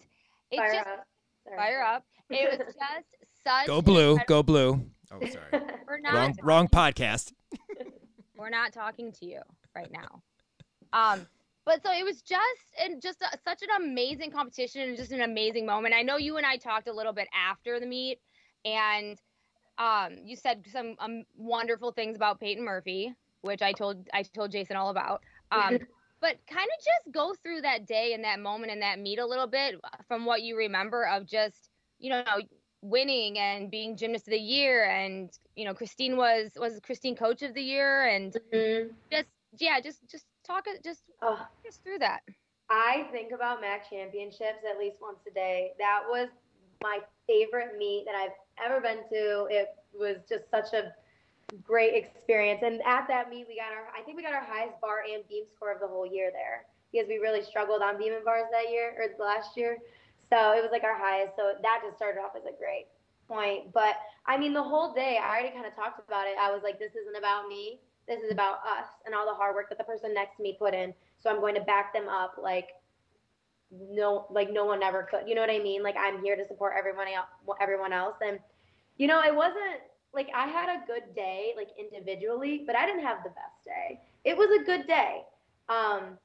it fire just up. Fire up. It was just such Go blue, incredible- go blue. Oh, sorry, We're not wrong wrong podcast. we're not talking to you right now. Um, but so it was just and just a, such an amazing competition and just an amazing moment. I know you and I talked a little bit after the meet, and um, you said some um, wonderful things about Peyton Murphy, which I told I told Jason all about. Um, but kind of just go through that day and that moment and that meet a little bit from what you remember of just you know winning and being gymnast of the year and you know Christine was was Christine coach of the year and Mhm. just yeah just just talk just Oh, us through that I think about MAC championships at least once a day. That was my favorite meet that I've ever been to. It was just such a great experience. And at that meet, we got our, I think we got our highest bar and beam score of the whole year there because we really struggled on beam and bars that year or last year. So it was like our highest. So that just started off as a great, point. But I mean, the whole day, I already kind of talked about it. I was like, this isn't about me. This is about us and all the hard work that the person next to me put in. So I'm going to back them up like no, like no one ever could. You know what I mean? Like I'm here to support everyone else, everyone else. And you know, it wasn't like I had a good day, like individually, but I didn't have the best day. It was a good day. Um,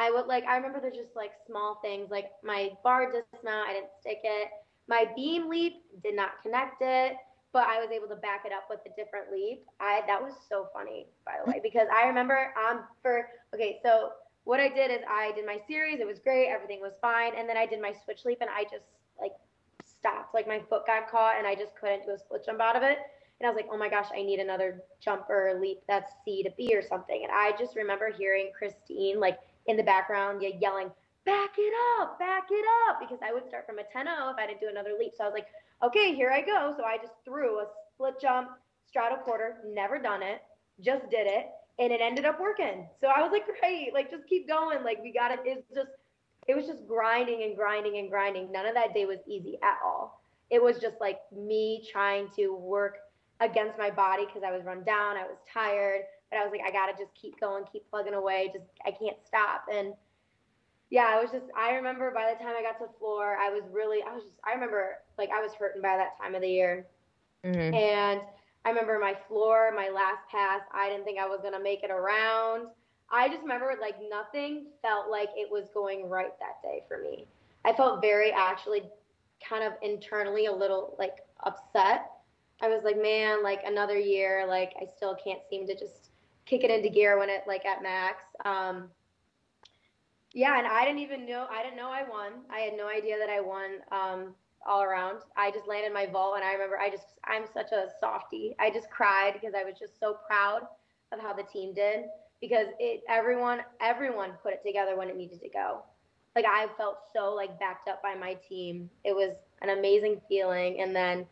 I would like I remember there's just like small things like my bar dismount, I didn't stick it. My beam leap did not connect it, but I was able to back it up with a different leap. I that was so funny, by the way, because I remember um for okay, so what I did is I did my series, it was great, everything was fine, and then I did my switch leap and I just like stopped. Like my foot got caught and I just couldn't do a split jump out of it. And I was like, oh my gosh, I need another jump or leap that's C to B or something. And I just remember hearing Christine like in the background yelling, back it up, back it up, because I would start from a 10 0 if I didn't do another leap. So I was like, okay, here I go. So I just threw a split jump, straddle quarter, never done it, just did it, and it ended up working. So I was like, great, like just keep going. Like we got it. It's just, it was just grinding and grinding and grinding. None of that day was easy at all. It was just like me trying to work against my body because I was run down, I was tired, but I was like, I gotta just keep going, keep plugging away, just I can't stop. And yeah, I was just I remember by the time I got to the floor, I was really I was just I remember like I was hurting by that time of the year. Mm-hmm. And I remember my floor, my last pass, I didn't think I was gonna make it around. I just remember like nothing felt like it was going right that day for me. I felt very actually kind of internally a little like upset. I was like, man, like another year, like I still can't seem to just kick it into gear when it like at MACs. Um, yeah, and I didn't even know I didn't know I won. I had no idea that I won um, all around. I just landed my vault, and I remember I just I'm such a softie. I just cried because I was just so proud of how the team did because it everyone everyone put it together when it needed to go. Like I felt so like backed up by my team. It was an amazing feeling, and then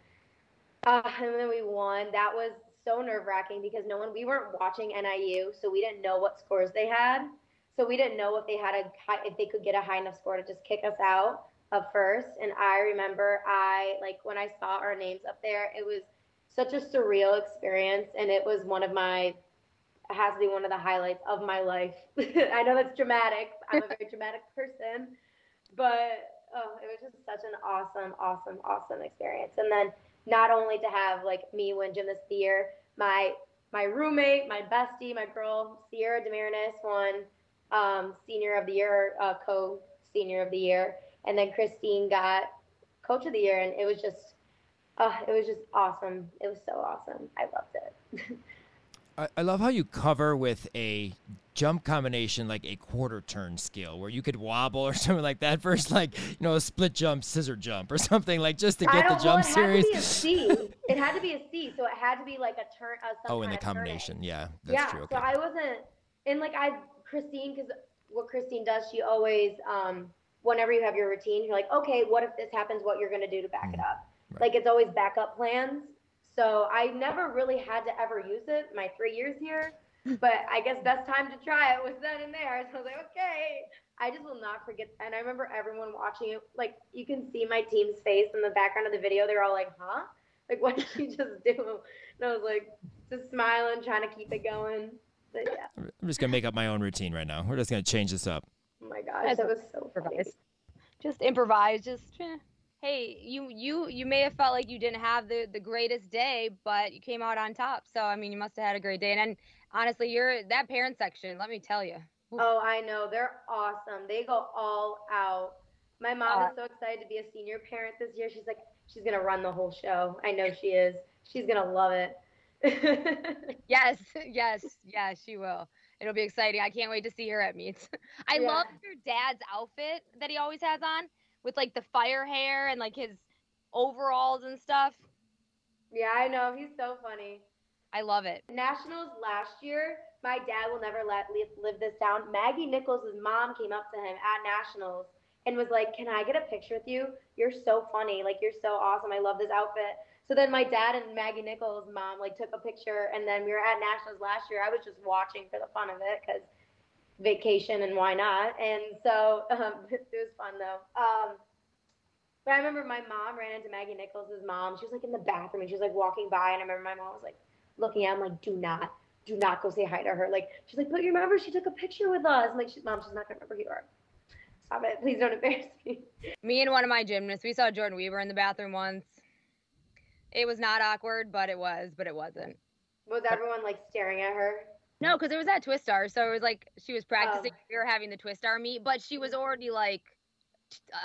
uh, and then we won. That was so nerve wracking because no one we weren't watching NIU, so we didn't know what scores they had. So we didn't know if they had a high, if they could get a high enough score to just kick us out of first. And I remember I like when I saw our names up there, it was such a surreal experience, and it was one of my has to be one of the highlights of my life. I know that's dramatic. I'm a very dramatic person, but oh, it was just such an awesome, awesome, awesome experience. And then not only to have like me win Gym this year, my my roommate, my bestie, my girl Sierra Demarinis won um, Senior of the Year, uh, co Senior of the Year, and then Christine got Coach of the Year, and it was just, uh, it was just awesome. It was so awesome. I loved it. I, I love how you cover with a jump combination like a quarter turn skill where you could wobble or something like that versus like you know a split jump scissor jump or something like just to get the jump well, it series had to be a C. it had to be a C so it had to be like a turn uh, oh in the combination yeah that's yeah, true okay. so i wasn't and like i christine because what christine does she always um whenever you have your routine you're like okay what if this happens what you're going to do to back mm, it up right. like it's always backup plans so I never really had to ever use it my three years here. But I guess best time to try it was then and there. So I was like, okay. I just will not forget. And I remember everyone watching it. Like you can see my team's face in the background of the video. They're all like, huh? Like what did she just do? And I was like, just smiling, trying to keep it going. But yeah. I'm just gonna make up my own routine right now. We're just gonna change this up. Oh my gosh, that was so funny. Just improvise. Just. Eh hey, you you you may have felt like you didn't have the the greatest day, but you came out on top. So I mean, you must have had a great day. And then honestly, you're that parent section. Let me tell you. Oh, I know they're awesome. They go all out. My mom uh, is so excited to be a senior parent this year. She's like, she's gonna run the whole show. I know she is. She's gonna love it. yes, yes, yes, she will. It'll be exciting. I can't wait to see her at meets. I yeah. love your dad's outfit that he always has on with like the fire hair and like his overalls and stuff. Yeah, I know. He's so funny. I love it. Nationals last year, my dad will never let live this down. Maggie Nichols' mom came up to him at Nationals and was like, "Can I get a picture with you? You're so funny. Like you're so awesome. I love this outfit." So then my dad and Maggie Nichols' mom like took a picture, and then we were at Nationals last year. I was just watching for the fun of it because vacation and why not? And so um, it was fun though. Um, But I remember my mom ran into Maggie Nichols' mom. She was like in the bathroom and she was like walking by, and I remember my mom was like looking at him like, "Do not, do not go say hi to her." Like she's like, "But you remember she took a picture with us." I'm like, "Mom, she's not gonna remember who you are. Stop it, please don't embarrass me." Me and one of my gymnasts, we saw Jordyn Wieber in the bathroom once. It was not awkward, but it was, but it wasn't. Was everyone like staring at her? No, because it was at Twistar, so it was like she was practicing. Oh. We were having the Twist Twistar meet, but she was already like,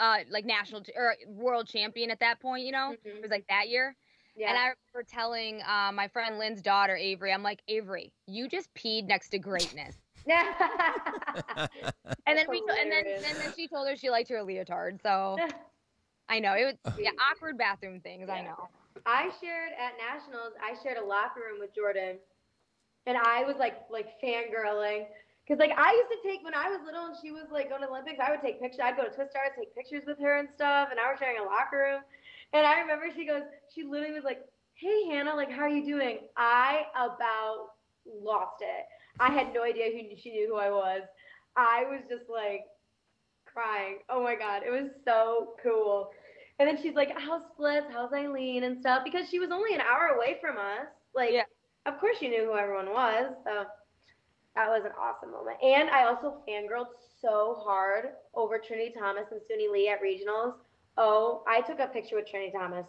uh, like national ch- or world champion at that point. You know, Mhm. it was like that year. Yeah. And I remember telling uh, my friend Lynn's daughter Avery, I'm like, Avery, you just peed next to greatness. And then we, and then, and then she told her she liked her leotard. So I know it was yeah awkward bathroom things. I know. I shared at nationals. I shared a locker room with Jordyn, and I was like like fangirling because like I used to take when I was little and she was like going to Olympics. I would take pictures. I'd go to Twistar, I'd take pictures with her and stuff. And I was sharing a locker room, and I remember she goes, she literally was like, "Hey Hannah, like how are you doing?" I about lost it. I had no idea who she knew who I was. I was just like crying. Oh my god, it was so cool. And then she's like, "How's Splits? How's Eileen and stuff?" Because she was only an hour away from us. Like, Yeah. Of course you knew who everyone was. So that was an awesome moment. And I also fangirled so hard over Trinity Thomas and Suni Lee at regionals. Oh, I took a picture with Trinity Thomas.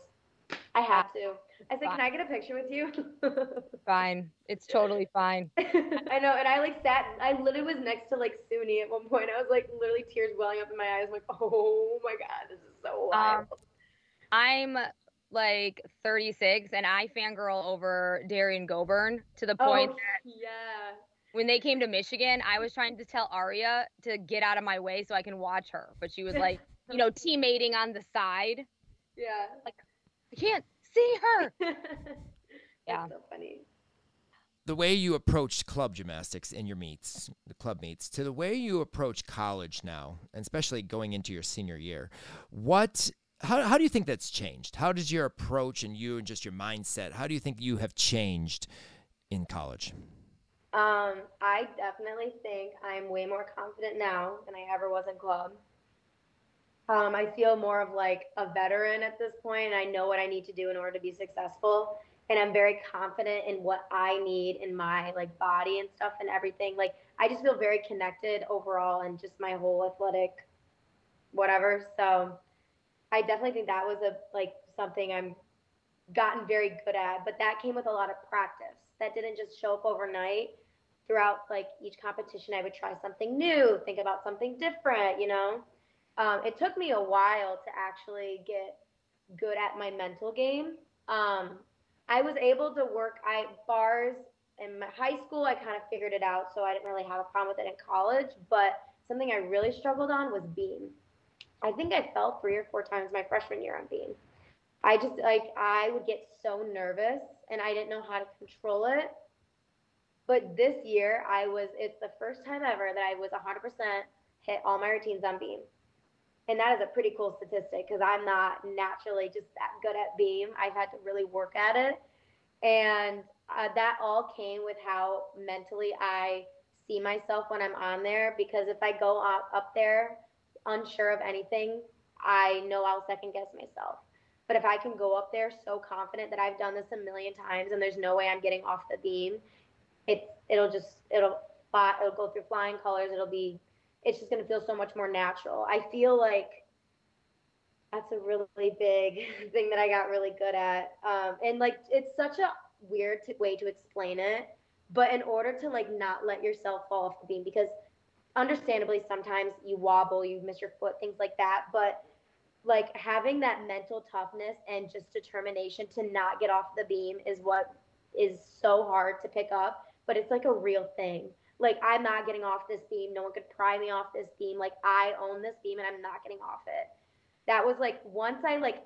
I have to. I said, "Can I get a picture with you?" Fine, it's totally fine. I know, and I like sat. I literally was next to like Suni at one point. I was like literally tears welling up in my eyes. I'm like, oh my god, this is so wild. Um, I'm like 36 and I fangirl over Derrian Gobourne to the oh, point oh, yeah. when they came to Michigan, I was trying to tell Aria to get out of my way so I can watch her, but she was like, you know, teammating on the side. Yeah. Like, I can't see her. Yeah. That's so funny. the way you approached club gymnastics in your meets, the club meets, to the way you approach college now, and especially going into your senior year, what how, how do you think that's changed? How does your approach and you and just your mindset, how do you think you have changed in college? Um, I definitely think I'm way more confident now than I ever was in club. Um, I feel more of like a veteran at this point, and I know what I need to do in order to be successful. And I'm very confident in what I need in my like body and stuff and everything. Like I just feel very connected overall and just my whole athletic whatever. So I definitely think that was a like something I'm gotten very good at, but that came with a lot of practice. That didn't just show up overnight. Throughout like each competition, I would try something new, think about something different, you know. Um, it took me a while to actually get good at my mental game. Um, I was able to work I bars in my high school. I kind of figured it out, so I didn't really have a problem with it in college. But something I really struggled on was beam. I think I fell three or four times my freshman year on beam. I just like I would get so nervous and I didn't know how to control it. But this year I was it's the first time ever that I was 100% hit all my routines on beam. And that is a pretty cool statistic because I'm not naturally just that good at beam. I've had to really work at it. And uh, that all came with how mentally I see myself when I'm on there because if I go up, up there unsure of anything, I know I'll second guess myself. But if I can go up there so confident that I've done this a million times and there's no way I'm getting off the beam, it it'll just it'll fly, it'll go through flying colors. It'll be it's just gonna feel so much more natural. I feel like that's a really big thing that I got really good at. Um, and like it's such a weird t- way to explain it, but in order to like not let yourself fall off the beam because understandably sometimes you wobble, you miss your foot, things like that, but like having that mental toughness and just determination to not get off the beam is what is so hard to pick up, but it's like a real thing. Like I'm not getting off this beam. No one could pry me off this beam. Like I own this beam and I'm not getting off it. That was like once I like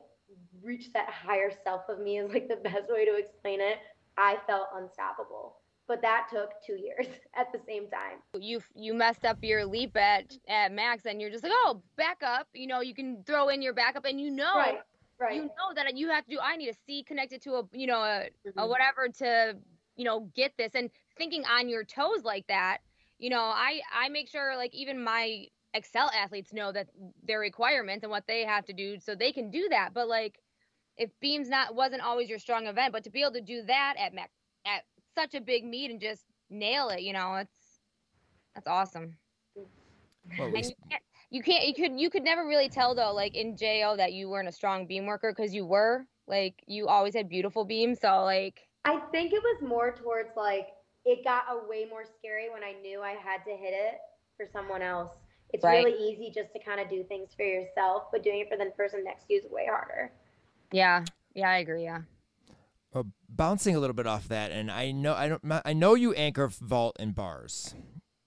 reached that higher self of me is like the best way to explain it. I felt unstoppable. But that took two years at the same time. You you messed up your leap at at MACs, and you're just like, oh, back up. You know, you can throw in your backup, and you know, Right. Right. you know that you have to do. I need a C connected to a you know a, a Mhm. whatever to you know get this, and thinking on your toes like that. You know, I I make sure like even my excel athletes know that their requirements and what they have to do so they can do that. But like if beams not wasn't always your strong event, but to be able to do that at MACs at such a big meet and just nail it, you know, it's that's awesome. Well, And you can't, you can't you could you could never really tell though like in JO that you weren't a strong beam worker because you were like you always had beautiful beams so like I think it was more towards like it got a way more scary when I knew I had to hit it for someone else. It's Right. really easy just to kind of do things for yourself, but doing it for the person next to you is way harder. yeah yeah I agree yeah well, bouncing a little bit off that, and I know I don't I know you anchor vault and bars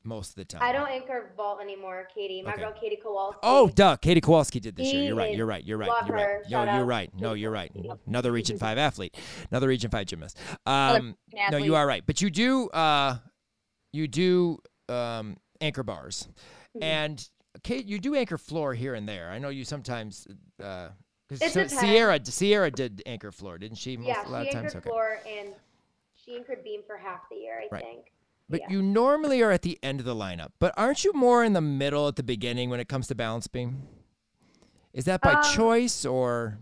most of the time. I don't anchor vault anymore, Katie. My Okay. girl Katie Kowalski. Oh, duh. Katie Kowalski did this year. You're right. You're right. You're right. You're right. No, you're right. No, you're right. Another Region Five athlete. Another Region Five gymnast. Um, no, you are right. But you do. Uh, you do um, anchor bars, Mhm. and Kate, you do anchor floor here and there. I know you sometimes. Uh, It so- Sierra, Sierra did anchor floor, didn't she? Most, yeah, a lot she of times. anchored Okay. floor and she anchored beam for half the year, I Right. think. But yeah. you normally are at the end of the lineup. But aren't you more in the middle at the beginning when it comes to balance beam? Is that by Um, choice or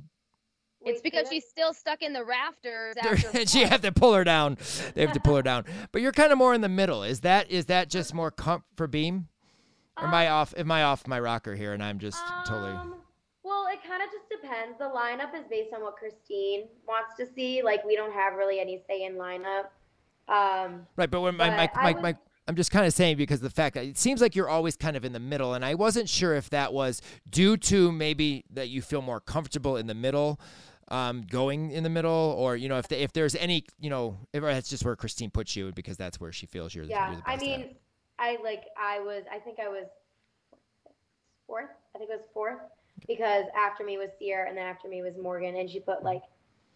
it's because she's still stuck in the rafters They're- after and you have to pull her down. They have to pull her down. But you're kind of more in the middle. Is that is that just more comp for beam? Or am I off? Am I off my rocker here? And I'm just totally. Um, well, it kind of just depends. The lineup is based on what Christine wants to see. Like, we don't have really any say in lineup. Um, Right, but when my, my, my, would- my I'm just kind of saying because the fact that it seems like you're always kind of in the middle, and I wasn't sure if that was due to maybe that you feel more comfortable in the middle, um, going in the middle, or you know if the, if there's any you know if that's just where Christine puts you because that's where she feels you're, yeah, you're I best at. mean, I like, I was, I think I was fourth. I think it was fourth because after me was Sierra and then after me was Morgan, and she put like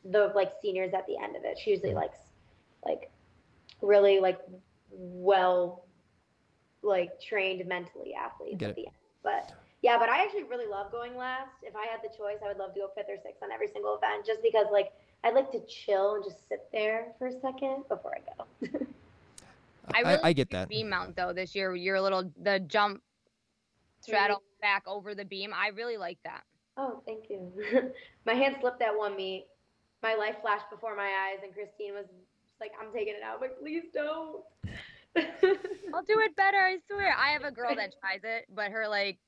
the like seniors at the end of it. She usually likes like really like well like trained mentally athletes Get at it. the end. But yeah, but I actually really love going last. If I had the choice, I would love to go fifth or sixth on every single event just because like I'd like to chill and just sit there for a second before I go. I I, really I get that. beam mount though this year your little the jump straddle back over the beam I really like that Oh, thank you. my hand slipped at one meet. My life flashed before my eyes, and Christine was like, "I'm taking it out." I'm like, please don't. I'll do it better I swear I have a girl that tries it but her like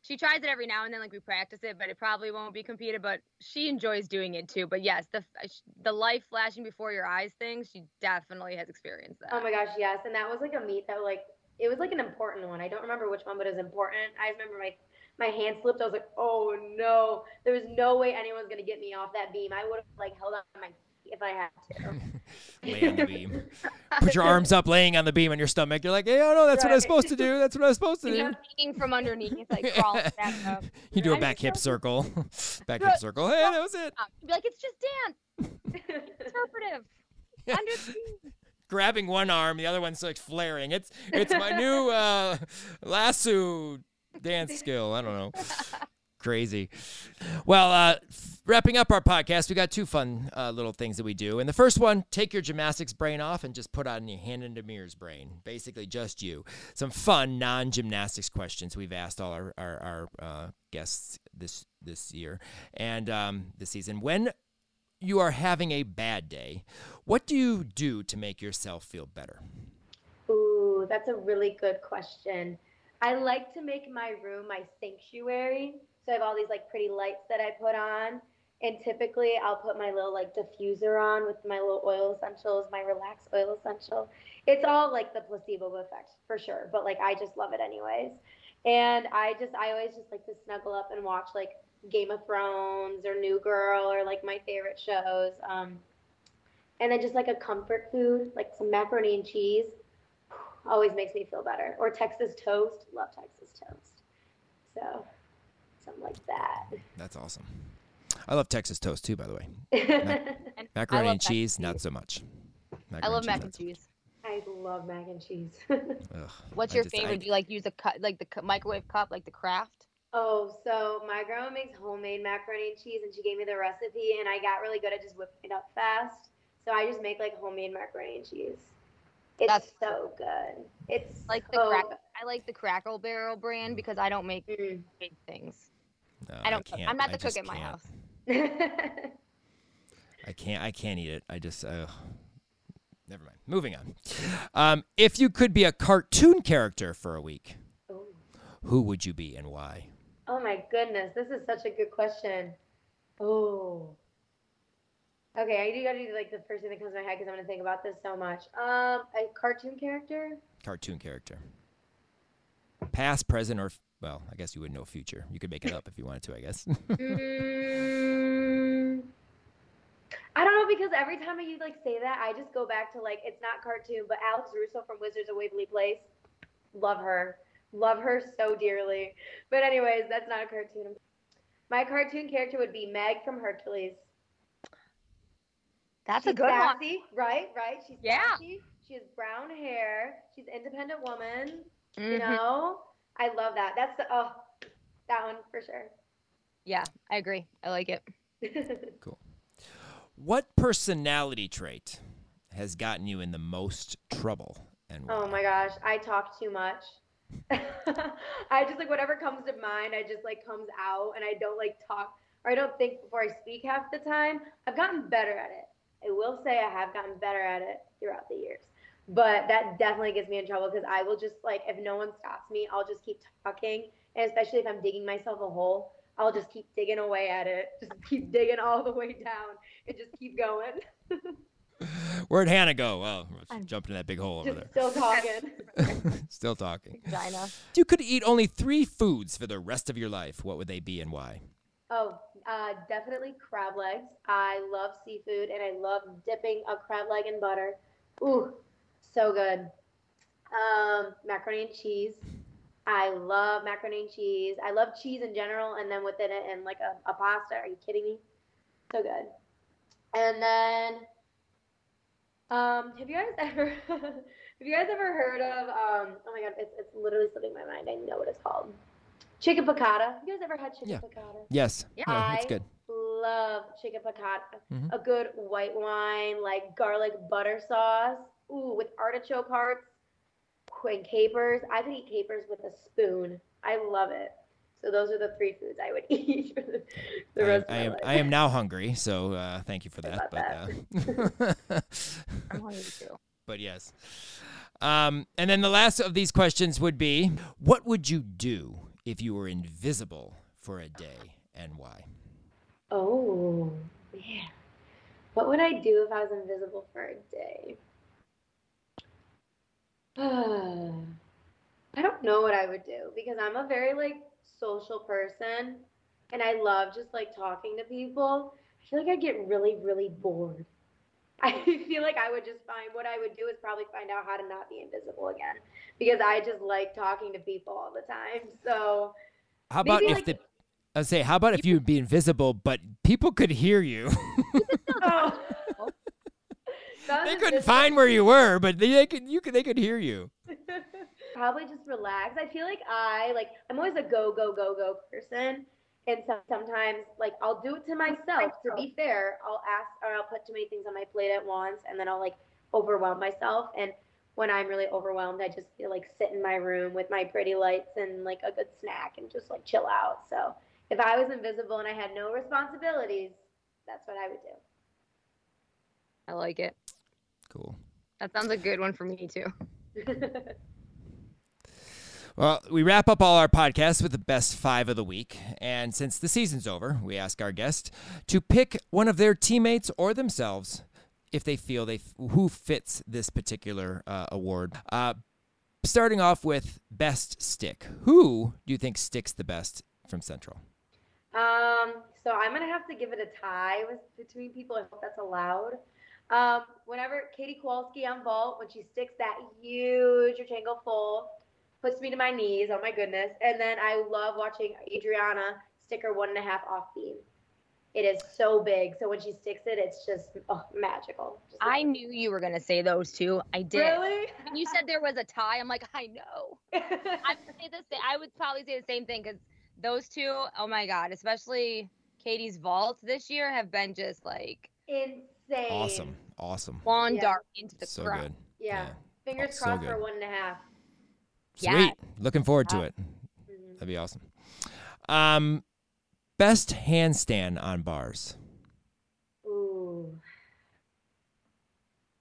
she tries it every now and then like we practice it but it probably won't be competed but she enjoys doing it too but yes the uh, the life flashing before your eyes thing she definitely has experienced that oh my gosh, yes. And that was like a meet that like it was like an important one. I don't remember which one, but it was important. I remember my my hand slipped. I was like, oh no, there was no way anyone's gonna get me off that beam. I would have like held on my feet if I had to. Lay on the beam. Put your arms up, laying on the beam on your stomach. You're like, hey, oh no, that's what I was supposed to do. That's what I was supposed to you do. know peeking from underneath like crawling back up You do a I'm back hip circle. back hip circle. Hey, that was it. You'd be like it's just dance interpretive under the beam. Grabbing one arm, the other one's like flaring. It's it's my new uh, lasso dance skill. I don't know. Crazy. Well, uh, wrapping up our podcast, we got two fun uh, little things that we do. And the first one, take your gymnastics brain off and just put on your Hannah Demers' brain. Basically, just you. Some fun non-gymnastics questions we've asked all our our, our uh, guests this this year and um, this season. When you are having a bad day, what do you do to make yourself feel better? Ooh, that's a really good question. I like to make my room my sanctuary. So I have all these like pretty lights that I put on. And typically I'll put my little like diffuser on with my little oil essentials, my relax oil essential. It's all like the placebo effect for sure, but like I just love it anyways. And I just I always just like to snuggle up and watch like Game of Thrones or New Girl or like my favorite shows. Um, and then just like a comfort food, like some macaroni and cheese, always makes me feel better. Or Texas toast, love Texas toast. So something like that. That's awesome. I love Texas toast too, by the way. And Macaroni and mac cheese, not so much. I love mac not and so cheese. I love mac and cheese. Ugh. What's I your just- I- favorite? Do you like use a cut like the cu- microwave cup, like the Kraft? Oh, so my grandma makes homemade macaroni and cheese, and she gave me the recipe, and I got really good at just whipping it up fast. So I just make like homemade macaroni and cheese. It's That's- so good. It's Like the so crack, I like the Cracker Barrel brand because I don't make. Mm. big things. No, I don't. cook. can't. I'm not I the cook just at my can't. house. I can't. I can't eat it. I just. Uh, never mind. Moving on. Um, if you could be a cartoon character for a week, Ooh. who would you be and why? Oh my goodness, this is such a good question. Oh. Okay, I do gotta do like the first thing that comes to my head because I'm gonna think about this so much. Um, a cartoon character. Cartoon character. Past, present, or f- well, I guess you wouldn't know future. You could make it up if you wanted to. I guess. Mm, I don't know because every time I you like say that, I just go back to like it's not cartoon, but Alex Russo from Wizards of Waverly Place. Love her, love her so dearly. But anyways, that's not a cartoon. My cartoon character would be Meg from Hercules. That's She's a good one. right? Right? She's Yeah. sassy. She has brown hair. She's an independent woman. You Mhm. know, I love that. That's the oh, that one for sure. Yeah, I agree. I like it. Cool. What personality trait has gotten you in the most trouble and why? Oh my gosh, I talk too much. I just like whatever comes to mind, I just like comes out and I don't like talk or I don't think before I speak half the time. I've gotten better at it. I will say I have gotten better at it throughout the years. But that definitely gets me in trouble because I will just like if no one stops me, I'll just keep talking. And especially if I'm digging myself a hole, I'll just keep digging away at it. Just keep digging all the way down and just keep going. Where'd Hannah go? Well, I'm- jumping that big hole over there. still talking. Still talking. Vagina. If you could eat only three foods for the rest of your life, what would they be and why? Oh, uh, definitely crab legs. I love seafood and I love dipping a crab leg in butter. Ooh, so good. Um, macaroni and cheese. I love macaroni and cheese. I love cheese in general, and then within it, and like a, a pasta. Are you kidding me? So good. And then, um, have you guys ever, have you guys ever heard of? Um, oh my god, it's it's literally slipping my mind. I know what it's called. Chicken piccata. You guys ever had chicken Yeah. piccata? Yes. Yeah. Yeah, that's I good. love chicken piccata. Mhm. A good white wine, like garlic butter sauce. Ooh, with artichoke hearts and capers. I could eat capers with a spoon. I love it. So those are the three foods I would eat for the, the I, rest I of am my life. I am now hungry, so uh, thank you for that. But uh, I'm hungry too. but yes. Um, and then the last of these questions would be: What would you do if you were invisible for a day, and why? Oh, yeah. What would I do if I was invisible for a day? I don't know what I would do because I'm a very like social person and I love just like talking to people. I feel like I get really, really bored. I feel like I would just find what I would do is probably find out how to not be invisible again because I just like talking to people all the time. So How about if like- the I say, how about if you would be invisible, but people could hear you? oh. They couldn't find where you were, but they, they could. You could. They could hear you. Probably just relax. I feel like I like I'm always a go go go go person, and so, sometimes like I'll do it to myself. To be fair, I'll ask or I'll put too many things on my plate at once, and then I'll like overwhelm myself. And when I'm really overwhelmed, I just feel like sit in my room with my pretty lights and like a good snack and just like chill out. So if I was invisible and I had no responsibilities, that's what I would do. I like it. Cool. That sounds a good one for me too. Well, we wrap up all our podcasts with the best five of the week. And since the season's over, we ask our guest to pick one of their teammates or themselves if they feel they who fits this particular uh, award. Uh, starting off with best stick. Who do you think sticks the best from Central? Um, so I'm gonna have to give it a tie with between people. I hope that's allowed. Um, whenever Katie Kowalski on vault, when she sticks that huge rectangle full, puts me to my knees. Oh my goodness! And then I love watching Adriana stick her one and a half off beam. It is so big. So when she sticks it, it's just oh, magical. Just I knew you were gonna say those two. I did. really. When you said there was a tie, I'm like, I know. I would say the same. I would probably say the same thing because those two, oh my god, especially Katie's vaults this year have been just like Insane. Awesome. Awesome. lawn Yeah. dart into the So ground. good. Yeah. Fingers Oh, crossed good. for one and a half. Sweet. Yeah. Looking forward to Wow. it. That'd be awesome. Um, best handstand on bars. Ooh.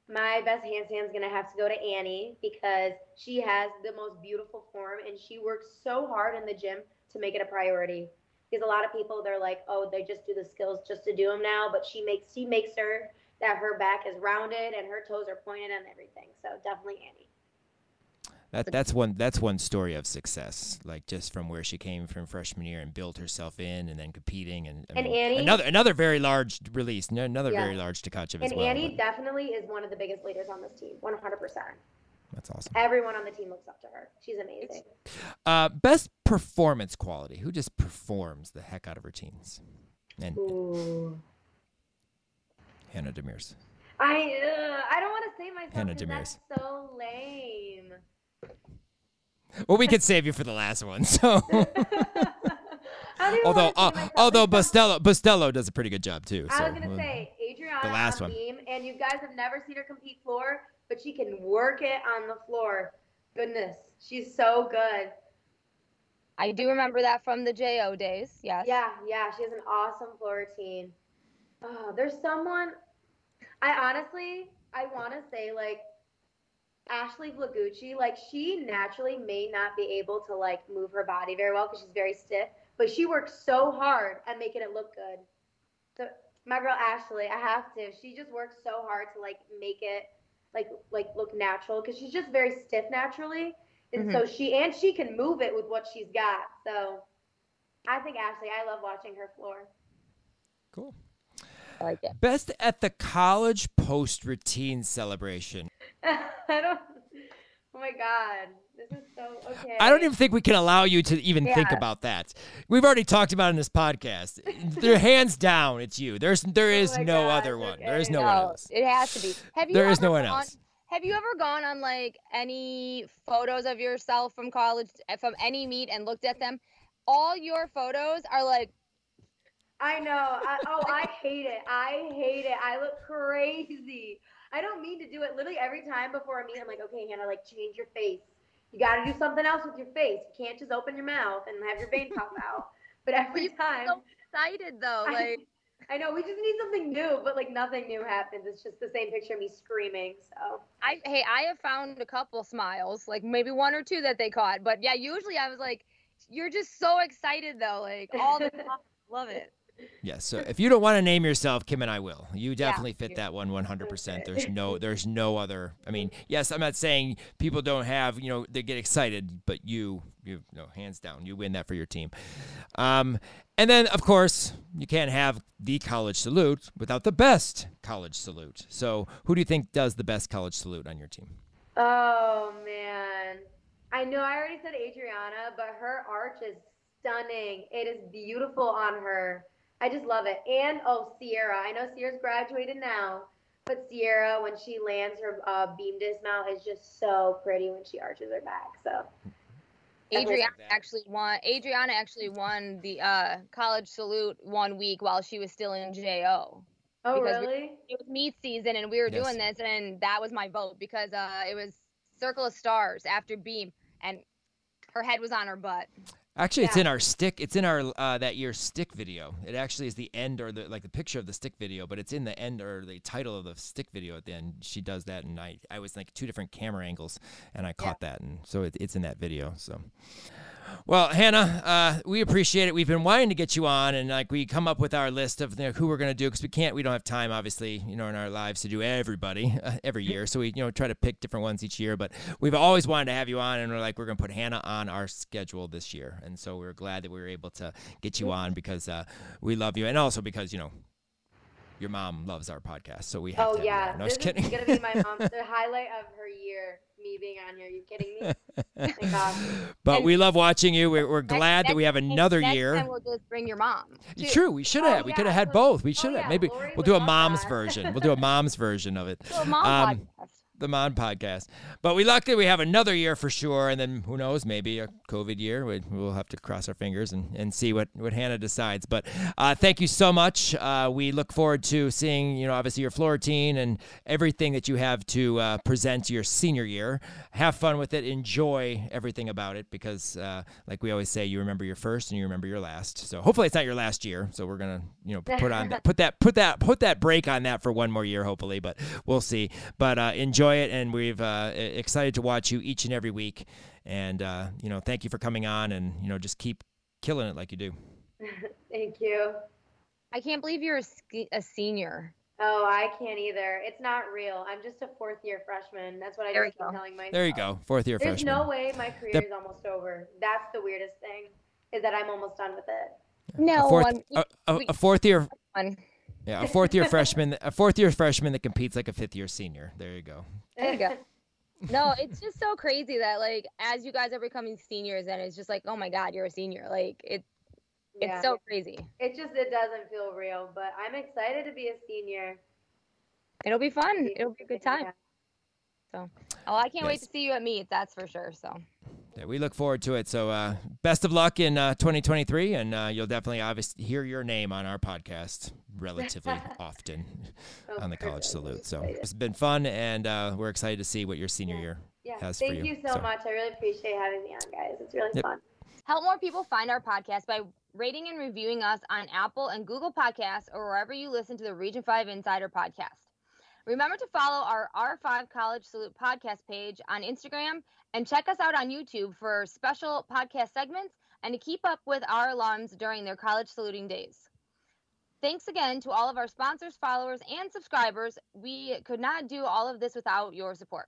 My best handstand's gonna have to go to Annie because she has the most beautiful form and she works so hard in the gym to make it a priority. Because a lot of people they're like, oh, they just do the skills just to do them now, but she makes she makes sure that her back is rounded and her toes are pointed and everything. So definitely Annie. That that's one that's one story of success. Like just from where she came from freshman year and built herself in, and then competing, and, I And mean, Annie- another another very large release, another Yeah. very large Tkachev as And well. Annie but definitely is one of the biggest leaders on this team, 100%. that's awesome. Everyone on the team looks up to her. She's amazing. Uh, best performance quality. Who just performs the heck out of her teams? And Ooh. Hannah Demers. I uh, I don't want to say myself Hannah that's so lame. Well, we could save you for the last one. So, I don't even although wanna uh, although It's so- Bustello Bustello does a pretty good job too. So I was gonna say Adriana the last on one. beam, and you guys have never seen her compete floor, but she can work it on the floor. Goodness, she's so good. I do remember that from the JO days. Yes. Yeah, yeah, she has an awesome floor routine. Oh, there's someone. I honestly, I want to say like Ashley Blagucci. Like she naturally may not be able to like move her body very well because she's very stiff, but she works so hard at making it look good. So my girl Ashley, I have to. She just works so hard to like make it like like look natural because she's just very stiff naturally, and so mm-hmm. she and she can move it with what she's got. So I think Ashley, I love watching her floor. cool. I like it. Best at the college post routine celebration. I don't. Oh my god, this is so okay. I don't even think we can allow you to even think about that. We've already talked about it in this podcast. They're hands down, it's you. There's there is Oh no gosh, other one. There is okay. no one else. it has to be. Have you There ever no one gone, else. Have you ever gone on like any photos of yourself from college, eh, from any meet, and looked at them? All your photos are like I know. I, oh, I hate it. I hate it. I look crazy. I don't mean to do it. Literally every time before a meet, I'm like, okay, Hannah, like change your face. You got to do something else with your face. You can't just open your mouth and have your vein pop out. But every time, so excited though. I- Like I know we just need something new, but like nothing new happens. It's just the same picture of me screaming. So I hey, I have found a couple smiles, like maybe one or two that they caught. But yeah, usually I was like, you're just so excited though, like all the time. Love it. Yes. So if you don't want to name yourself, Kim and I will. You definitely fit you- that one 100%. There's no there's no other. I mean, yes, I'm not saying people don't have, you know, they get excited, but you you know, hands down, you win that for your team. Um and then of course, you can't have the college salute without the best college salute. So, who do you think does the best college salute on your team? Oh man. I know I already said Adriana, but her arch is stunning. It is beautiful on her. I just love it. And oh, Sierra. I know Sierra's graduated now, but Sierra, when she lands her uh, beam dismount, is just so pretty when she arches her back. So Definitely Adriana actually won. Adriana actually won the uh, college salute one week while she was still in JO. Oh Because we- really? It was meet season, and we were Yes. doing this, and that was my vote because uh, it was Circle of Stars after Beam, and her head was on her butt. Actually, it's in our stick. It's in our uh, that year's stick video. It actually is the end or the like the picture of the stick video, but it's in the end or the title of the stick video at the end. She does that, and I I was like two different camera angles, and I caught that, and so it, it's in that video. So. Well, Hannah, uh, we appreciate it. We've been wanting to get you on, and like we come up with our list of you know, who we're going to do because we can't, we don't have time, obviously, you know, in our lives to do everybody uh, every year. So we, you know, try to pick different ones each year. But we've always wanted to have you on, and we're like, we're going to put Hannah on our schedule this year, and so we're glad that we were able to get you on because uh, we love you, and also because you know. Your mom loves our podcast, so we have Oh yeah. No, this just kidding. is gonna be my mom the highlight of her year, me being on here. Are you kidding me? Oh but we love watching you. We're, we're Next- glad that we have next- another next year. Time we'll just bring your mom. too. True, we should Oh, have. We could have had both. We oh, should have. yeah, Maybe Lori we'll do a mom's that. version. We'll do a mom's version of it. A mom Um, podcast. The Mon podcast. But we luckily we have another year for sure, and then who knows, maybe a COVID year. We, will have to cross our fingers and, and see what, what Hannah decides. But uh, thank you so much. Uh, we look forward to seeing, you know, obviously your floor routine and everything that you have to uh, present your senior year. Have fun with it. Enjoy everything about it because, uh, like we always say, you remember your first and you remember your last. So hopefully it's not your last year. So we're gonna, you know, put on that, put that, put that, put that break on that for one more year, hopefully. But we'll see. But uh, enjoy it, and we've uh, excited to watch you each and every week. And uh, you know, thank you for coming on, and you know, just keep killing it like you do. thank you. I can't believe you're a, a, senior. Oh, I can't either. It's not real. I'm just a fourth year freshman. That's what I there just keep telling myself. There you go, fourth year There's freshman. There's no way my career the- is almost over. That's the weirdest thing, is that I'm almost done with it. No, a fourth, a, a, a fourth year. Yeah, a fourth year freshman, a fourth year freshman that competes like a fifth year senior. There you go. There you go. no, it's just so crazy that like as you guys are becoming seniors, and it's just like, oh my god, you're a senior. Like it, it's yeah. so crazy. It just it doesn't feel real, but I'm excited to be a senior. It'll be fun. It'll be a good time. So, oh, I can't yes. wait to see you at meet. That's for sure. So. Yeah, we look forward to it. So, uh, best of luck in uh, 2023, and uh, you'll definitely obviously hear your name on our podcast relatively often oh, on the College Salute. So it's been fun, and uh, we're excited to see what your senior year yeah. has Thank for you. you so, so, much. I really appreciate having me on, guys. It's really yep. fun. Help more people find our podcast by rating and reviewing us on Apple and Google Podcasts or wherever you listen to the Region 5 Insider podcast. Remember to follow our R5 College Salute podcast page on Instagram and check us out on YouTube for special podcast segments and to keep up with our alums during their college saluting days. Thanks again to all of our sponsors, followers, and subscribers. We could not do all of this without your support.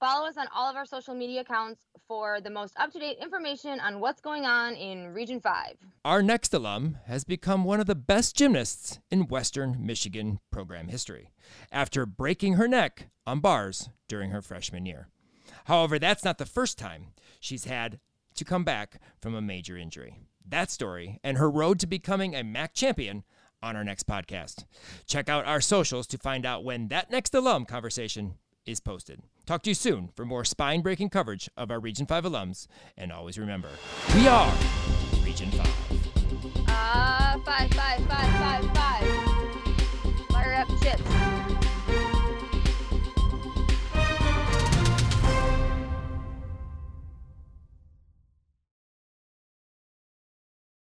Follow us on all of our social media accounts for the most up to date information on what's going on in Region 5. Our next alum has become one of the best gymnasts in Western Michigan program history after breaking her neck on bars during her freshman year. However, that's not the first time she's had to come back from a major injury. That story and her road to becoming a MAC champion on our next podcast. Check out our socials to find out when that next alum conversation is posted. Talk to you soon for more spine breaking coverage of our Region 5 alums. And always remember, we are Region 5. Ah, uh, 5, 5, 5, 5, 5.